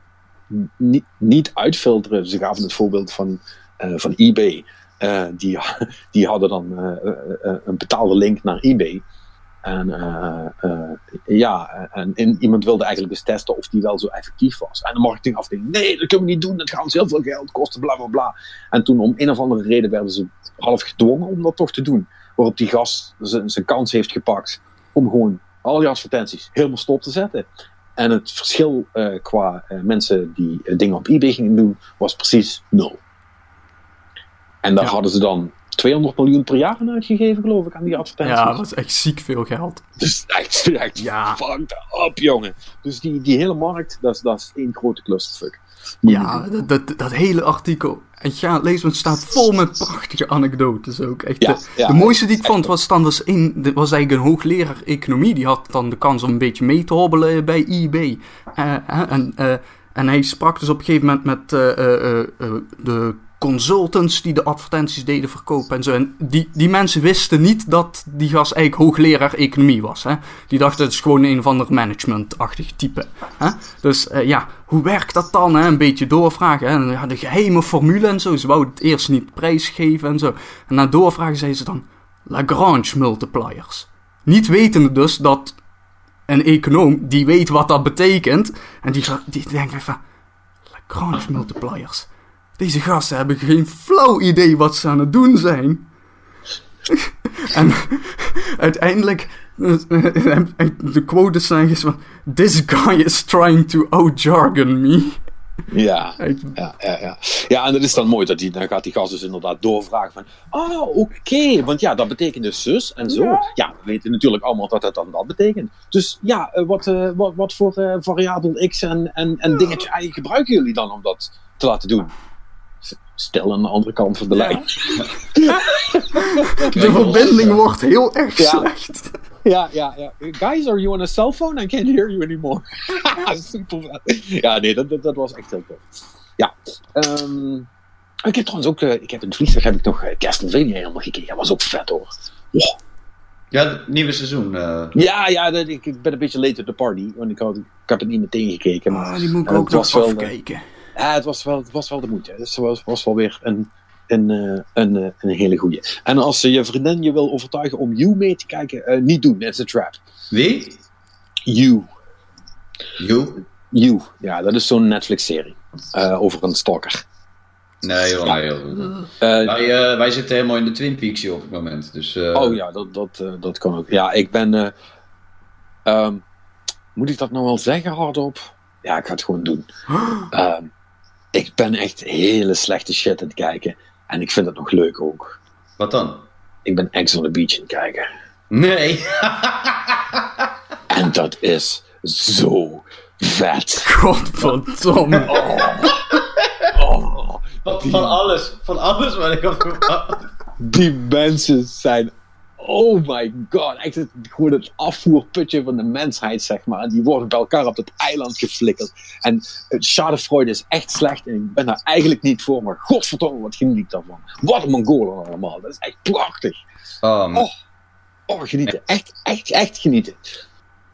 niet, niet uitfilteren. Ze gaven het voorbeeld van, uh, van eBay. Uh, die, die hadden dan een betaalde link naar eBay. En ja, en, en, iemand wilde eigenlijk eens testen of die wel zo effectief was. En de marketingafdeling, nee, dat kunnen we niet doen, dat gaat ons heel veel geld kosten, bla bla bla. En toen om een of andere reden werden ze half gedwongen om dat toch te doen. Waarop die gast zijn kans heeft gepakt om gewoon al die advertenties helemaal stop te zetten. En het verschil uh, qua uh, mensen die uh, dingen op eBay gingen doen, was precies nul. En daar ja. hadden ze dan 200 miljoen per jaar aan uitgegeven, geloof ik, aan die advertenties. Ja, dat is echt ziek veel geld. Dus echt, echt ja. fucked up, jongen. Dus die, die hele markt, dat is, dat is één grote clusterfuck. Ja, dat, dat, dat, hele artikel. En ja, lees het staat vol met prachtige anekdotes ook. Echt, ja, de, ja, de mooiste die ik vond was dan was, een, was eigenlijk een hoogleraar economie. Die had dan de kans om een beetje mee te hobbelen bij eBay. Uh, en, uh, en hij sprak dus op een gegeven moment met uh, de consultants die de advertenties deden verkopen en zo. En die, die mensen wisten niet dat die gast eigenlijk hoogleraar economie was. Hè? Die dachten het is gewoon een of ander management-achtig type. Hè? Dus uh, ja, hoe werkt dat dan? Hè? Een beetje doorvragen. Hè? De geheime formule en zo. Ze wouden het eerst niet prijsgeven en zo. En na doorvragen zeiden ze dan Lagrange multipliers. Niet wetende dus dat een econoom die weet wat dat betekent. En die, die denkt van Lagrange multipliers. Deze gasten hebben geen flauw idee wat ze aan het doen zijn. en uiteindelijk, de quotes zijn van: This guy is trying to out-jargon me. Ja, ja, ja, ja. Ja, en dat is dan mooi. Dat die, dan gaat die gast dus inderdaad doorvragen van... Oh, oké. Okay. Want ja, dat betekent dus zus en zo. Ja. ja. we weten natuurlijk allemaal dat het dan dat betekent. Dus ja, uh, wat, uh, wat, wat voor uh, variabel x en, en, en dingetje y gebruiken jullie dan om dat te laten doen? Stel aan de andere kant van de ja. lijn. de verbinding wordt heel erg ja. slecht. Ja, ja, ja. Guys, are you on a cell phone? I can't hear you anymore. Super Ja, nee, dat, dat, dat, was echt heel tof. Ja. Um, ik heb trouwens ook, uh, ik heb in het vliegtuig heb ik nog uh, Castlevania helemaal gekeken. Dat was ook vet hoor. Ja, het nieuwe seizoen. Uh... Ja, ja dat, ik, ik, ben een beetje late to the party. Want ik, had, ik heb het niet meteen gekeken. Maar, oh, die moet ik ook nog wel, kijken. Ja, het was wel, het was wel de moeite. Het was, was wel weer een, een, een, een, een hele goeie. En als je vriendin je wil overtuigen om You mee te kijken, uh, niet doen. It's a trap. Wie? You. You? You. Ja, dat is zo'n Netflix-serie. Uh, over een stalker. Nee, joh, ja. nee, joh. Uh, wij, wij zitten helemaal in de Twin Peaks op het moment. Dus, oh ja, dat, dat, dat kan ook. Ja, ik ben... Um, moet ik dat nou wel zeggen hardop? Ja, ik ga het gewoon doen. Um, ik ben echt hele slechte shit aan het kijken. En ik vind het nog leuk ook. Wat dan? Ik ben Ex on the Beach aan het kijken. Nee. en dat is zo vet. Godverdomme. Oh. oh. Van, van alles. Van alles wat ik had Die mensen zijn oh my god, echt het, gewoon het afvoerputje van de mensheid, zeg maar. En die worden bij elkaar op dat eiland geflikkerd. En het Schadenfreude is echt slecht en ik ben daar eigenlijk niet voor, maar godverdomme, wat geniet ik daarvan. Wat een Mongolen allemaal, dat is echt prachtig. Oh, oh, oh, genieten. Echt, echt, echt genieten.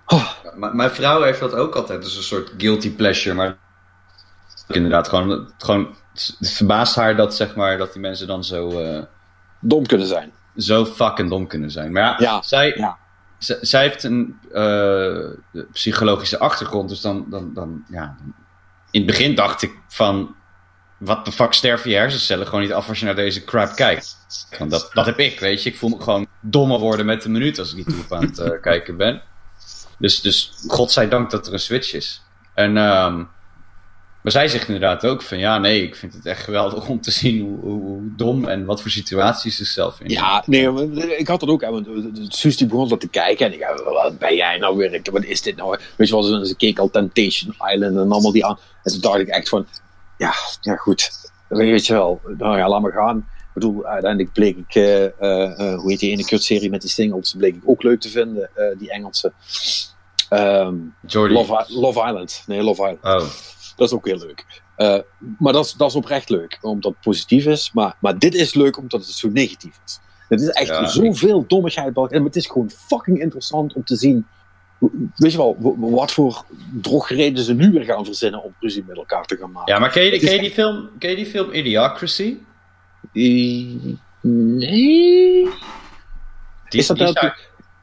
Oh. Mijn vrouw heeft dat ook altijd, dus een soort guilty pleasure, maar inderdaad, gewoon, gewoon het verbaast haar dat, zeg maar, dat die mensen dan zo... Uh... Dom kunnen zijn zo fucking dom kunnen zijn. Maar ja, ja zij, ja. Zij heeft een uh, psychologische achtergrond. Dus dan, dan, dan, ja. In het begin dacht ik van. Wat de fuck sterven je hersencellen gewoon niet af als je naar deze crap kijkt. Want dat, dat heb ik, weet je. Ik voel me gewoon dommer worden met de minuut als ik niet op aan het uh, kijken ben. Dus, dus godzijdank dat er een switch is. En um, Maar zij zegt inderdaad ook van ja, nee, ik vind het echt geweldig om te zien hoe, hoe, hoe dom en wat voor situaties ze zelf in. Ja, nee, maar ik had dat ook. Hè, want Suus die begon dat te kijken en ik dacht, wat ben jij nou weer? Wat is dit nou? Weet je wel, ze keek al Temptation Island en allemaal die aan. En toen dacht ik echt van, ja, ja goed, weet je wel, nou ja, laat maar gaan. Ik bedoel, uiteindelijk bleek ik, uh, uh, hoe heet die ene kutserie met die singles, bleek ik ook leuk te vinden, uh, die Engelse. Um, Love, Love, Island. Nee, Love Island. Oh. Dat is ook heel leuk. Uh, maar dat is, dat is oprecht leuk, omdat het positief is. Maar, maar dit is leuk omdat het zo negatief is. Het is echt ja, zoveel ik... dommigheid. En het is gewoon fucking interessant om te zien. Weet je wel, wat voor drogreden ze nu weer gaan verzinnen om ruzie met elkaar te gaan maken. Ja, maar ken je, ken je, die, film, ken je die film Idiocracy? Nee. Die, is dat die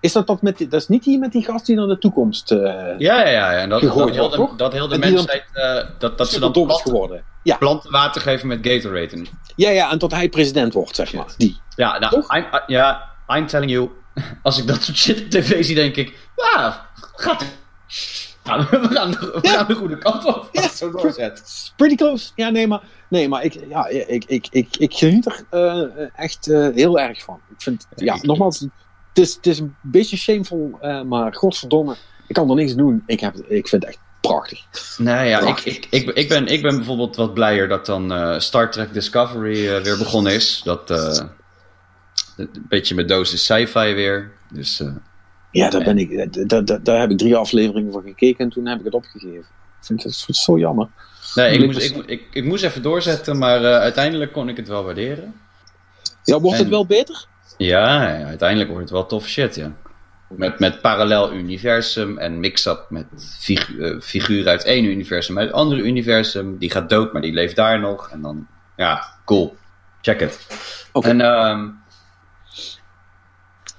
is dat, dat, met, dat is niet die met die gast die naar de toekomst. Uh, ja, ja, ja. En dat, gegooid dat, heel de, dat heel de mensheid. Uh, dat, dat ze dan dom is geworden. Ja. planten water geven met Gatorade. En... Ja, ja, en tot hij president wordt, zeg maar. Die. Ja, nou, I'm, uh, ja, I'm telling you. Als ik dat soort shit op tv zie, denk ik. Ja, gaat ja, we gaan, we Ja. gaan de goede kant op. Ja. Zo doorzet. Pretty close. Ja, nee, maar, nee, maar ik, ja, ik, ik, ik, ik geniet er eh, echt eh, heel erg van. Ik vind, ja, nogmaals, het is, het is een beetje shameful, eh, maar godverdomme, ik kan er niks doen. Ik, heb, ik vind het echt prachtig. Nee, ja, ik, Prachtig. ik, ik, ik, ben, ik ben bijvoorbeeld wat blijer dat dan eh, Star Trek Discovery eh, weer begonnen is. Dat een beetje met dosis sci-fi weer. Dus Ja, daar, ben ik, daar, daar, daar heb ik drie afleveringen van gekeken en toen heb ik het opgegeven. Ik vind het zo jammer. nee, ik moest, ik, ik, ik moest even doorzetten, maar uiteindelijk kon ik het wel waarderen. Ja, wordt het wel beter? Ja, ja, uiteindelijk wordt het wel tof shit, ja. Met, met parallel universum en mix-up met figu eh, figuren uit één universum uit het andere universum. Die gaat dood, maar die leeft daar nog. En dan, ja, cool. Check het. Oké. En ehm,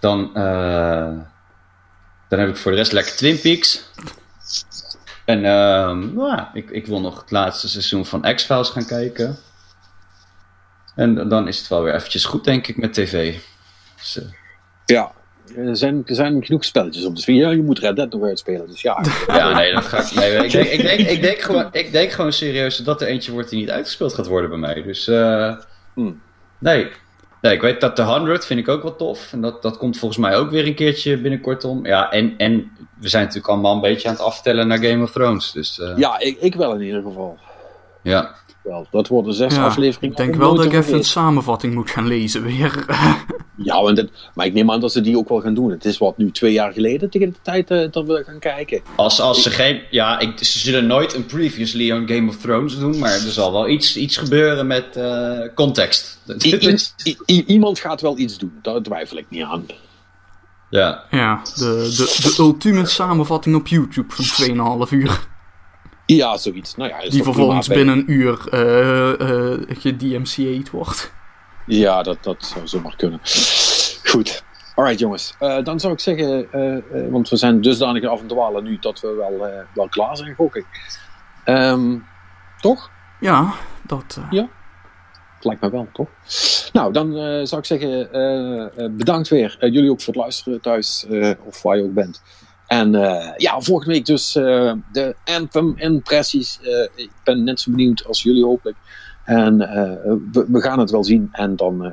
dan, eh, dan heb ik voor de rest lekker Twin Peaks. En ehm, nou ja, ik, ik wil nog het laatste seizoen van X-Files gaan kijken. En dan is het wel weer eventjes goed, denk ik, met tv. Dus, Ja. Er zijn, er zijn genoeg spelletjes op de sfeer. Ja, je moet Red Dead nog uitspelen, dus ja. Ja, nee, dat ga ik. Nee, ik, denk, ik, denk, ik, denk gewoon, ik denk gewoon serieus dat er eentje wordt die niet uitgespeeld gaat worden bij mij. Dus eh, Hmm. nee. nee. Ik weet dat de 100 vind ik ook wel tof. En dat, dat komt volgens mij ook weer een keertje binnenkort om. Ja, en, en we zijn natuurlijk allemaal een beetje aan het aftellen naar Game of Thrones. Dus eh, Ja, ik, ik wel in ieder geval. ja. Wel, dat worden zes Ja, afleveringen. ik denk wel dat ik even een samenvatting moet gaan lezen weer. Ja, want het- maar ik neem aan dat ze die ook wel gaan doen. Het is wat nu twee jaar geleden tegen de tijd eh, dat we gaan kijken. Als, als ze geen. Ja, ik, ze zullen nooit een previously on Game of Thrones doen. Maar er zal wel iets, iets gebeuren met eh, context. I- i- i- i- iemand gaat wel iets doen, daar twijfel ik niet aan. ja. ja, de, de, de ultieme samenvatting op YouTube van 2,5 uur. Ja, zoiets. Nou ja, Die vervolgens binnen een uur eh eh gedMCA'd wordt. Ja, dat, dat zou zomaar kunnen. Goed. Alright jongens, Eh, dan zou ik zeggen, eh, eh, want we zijn dusdanig af en dwalen nu dat we wel, eh, wel klaar zijn, gok ik. Ehm, toch? Ja, dat... eh, Het lijkt me wel, toch? Nou, dan eh, zou ik zeggen, eh, eh, bedankt weer. Eh, jullie ook voor het luisteren thuis, eh, of waar je ook bent. En eh, ja, volgende week dus eh, de Anthem-impressies. Eh, ik ben net zo benieuwd als jullie hopelijk. En we, we gaan het wel zien. En dan,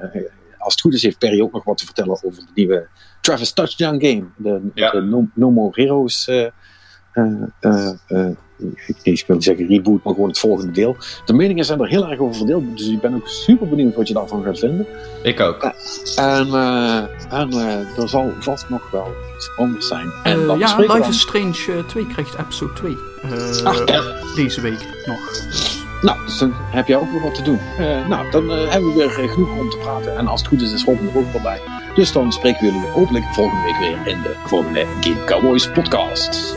als het goed is, heeft Perry ook nog wat te vertellen over de nieuwe Travis Touchdown game. De, Ja. de no, No More Heroes. Ik, wil niet zeggen reboot, maar gewoon het volgende deel. De meningen zijn er heel erg over verdeeld. Dus ik ben ook super benieuwd wat je daarvan gaat vinden. Ik ook. En, eh, en eh, er zal vast nog wel iets anders zijn. En eh, dan ja, Life is Strange eh, 2 krijgt episode 2. eh, Ach, ja. Deze week nog. Nou, dus dan heb jij ook weer wat te doen. Eh, nou, dan hebben we weer genoeg om te praten. En als het goed is, is Robin er ook wel bij. Dus dan spreken we jullie hopelijk volgende week weer in de volgende Game Cowboys podcast.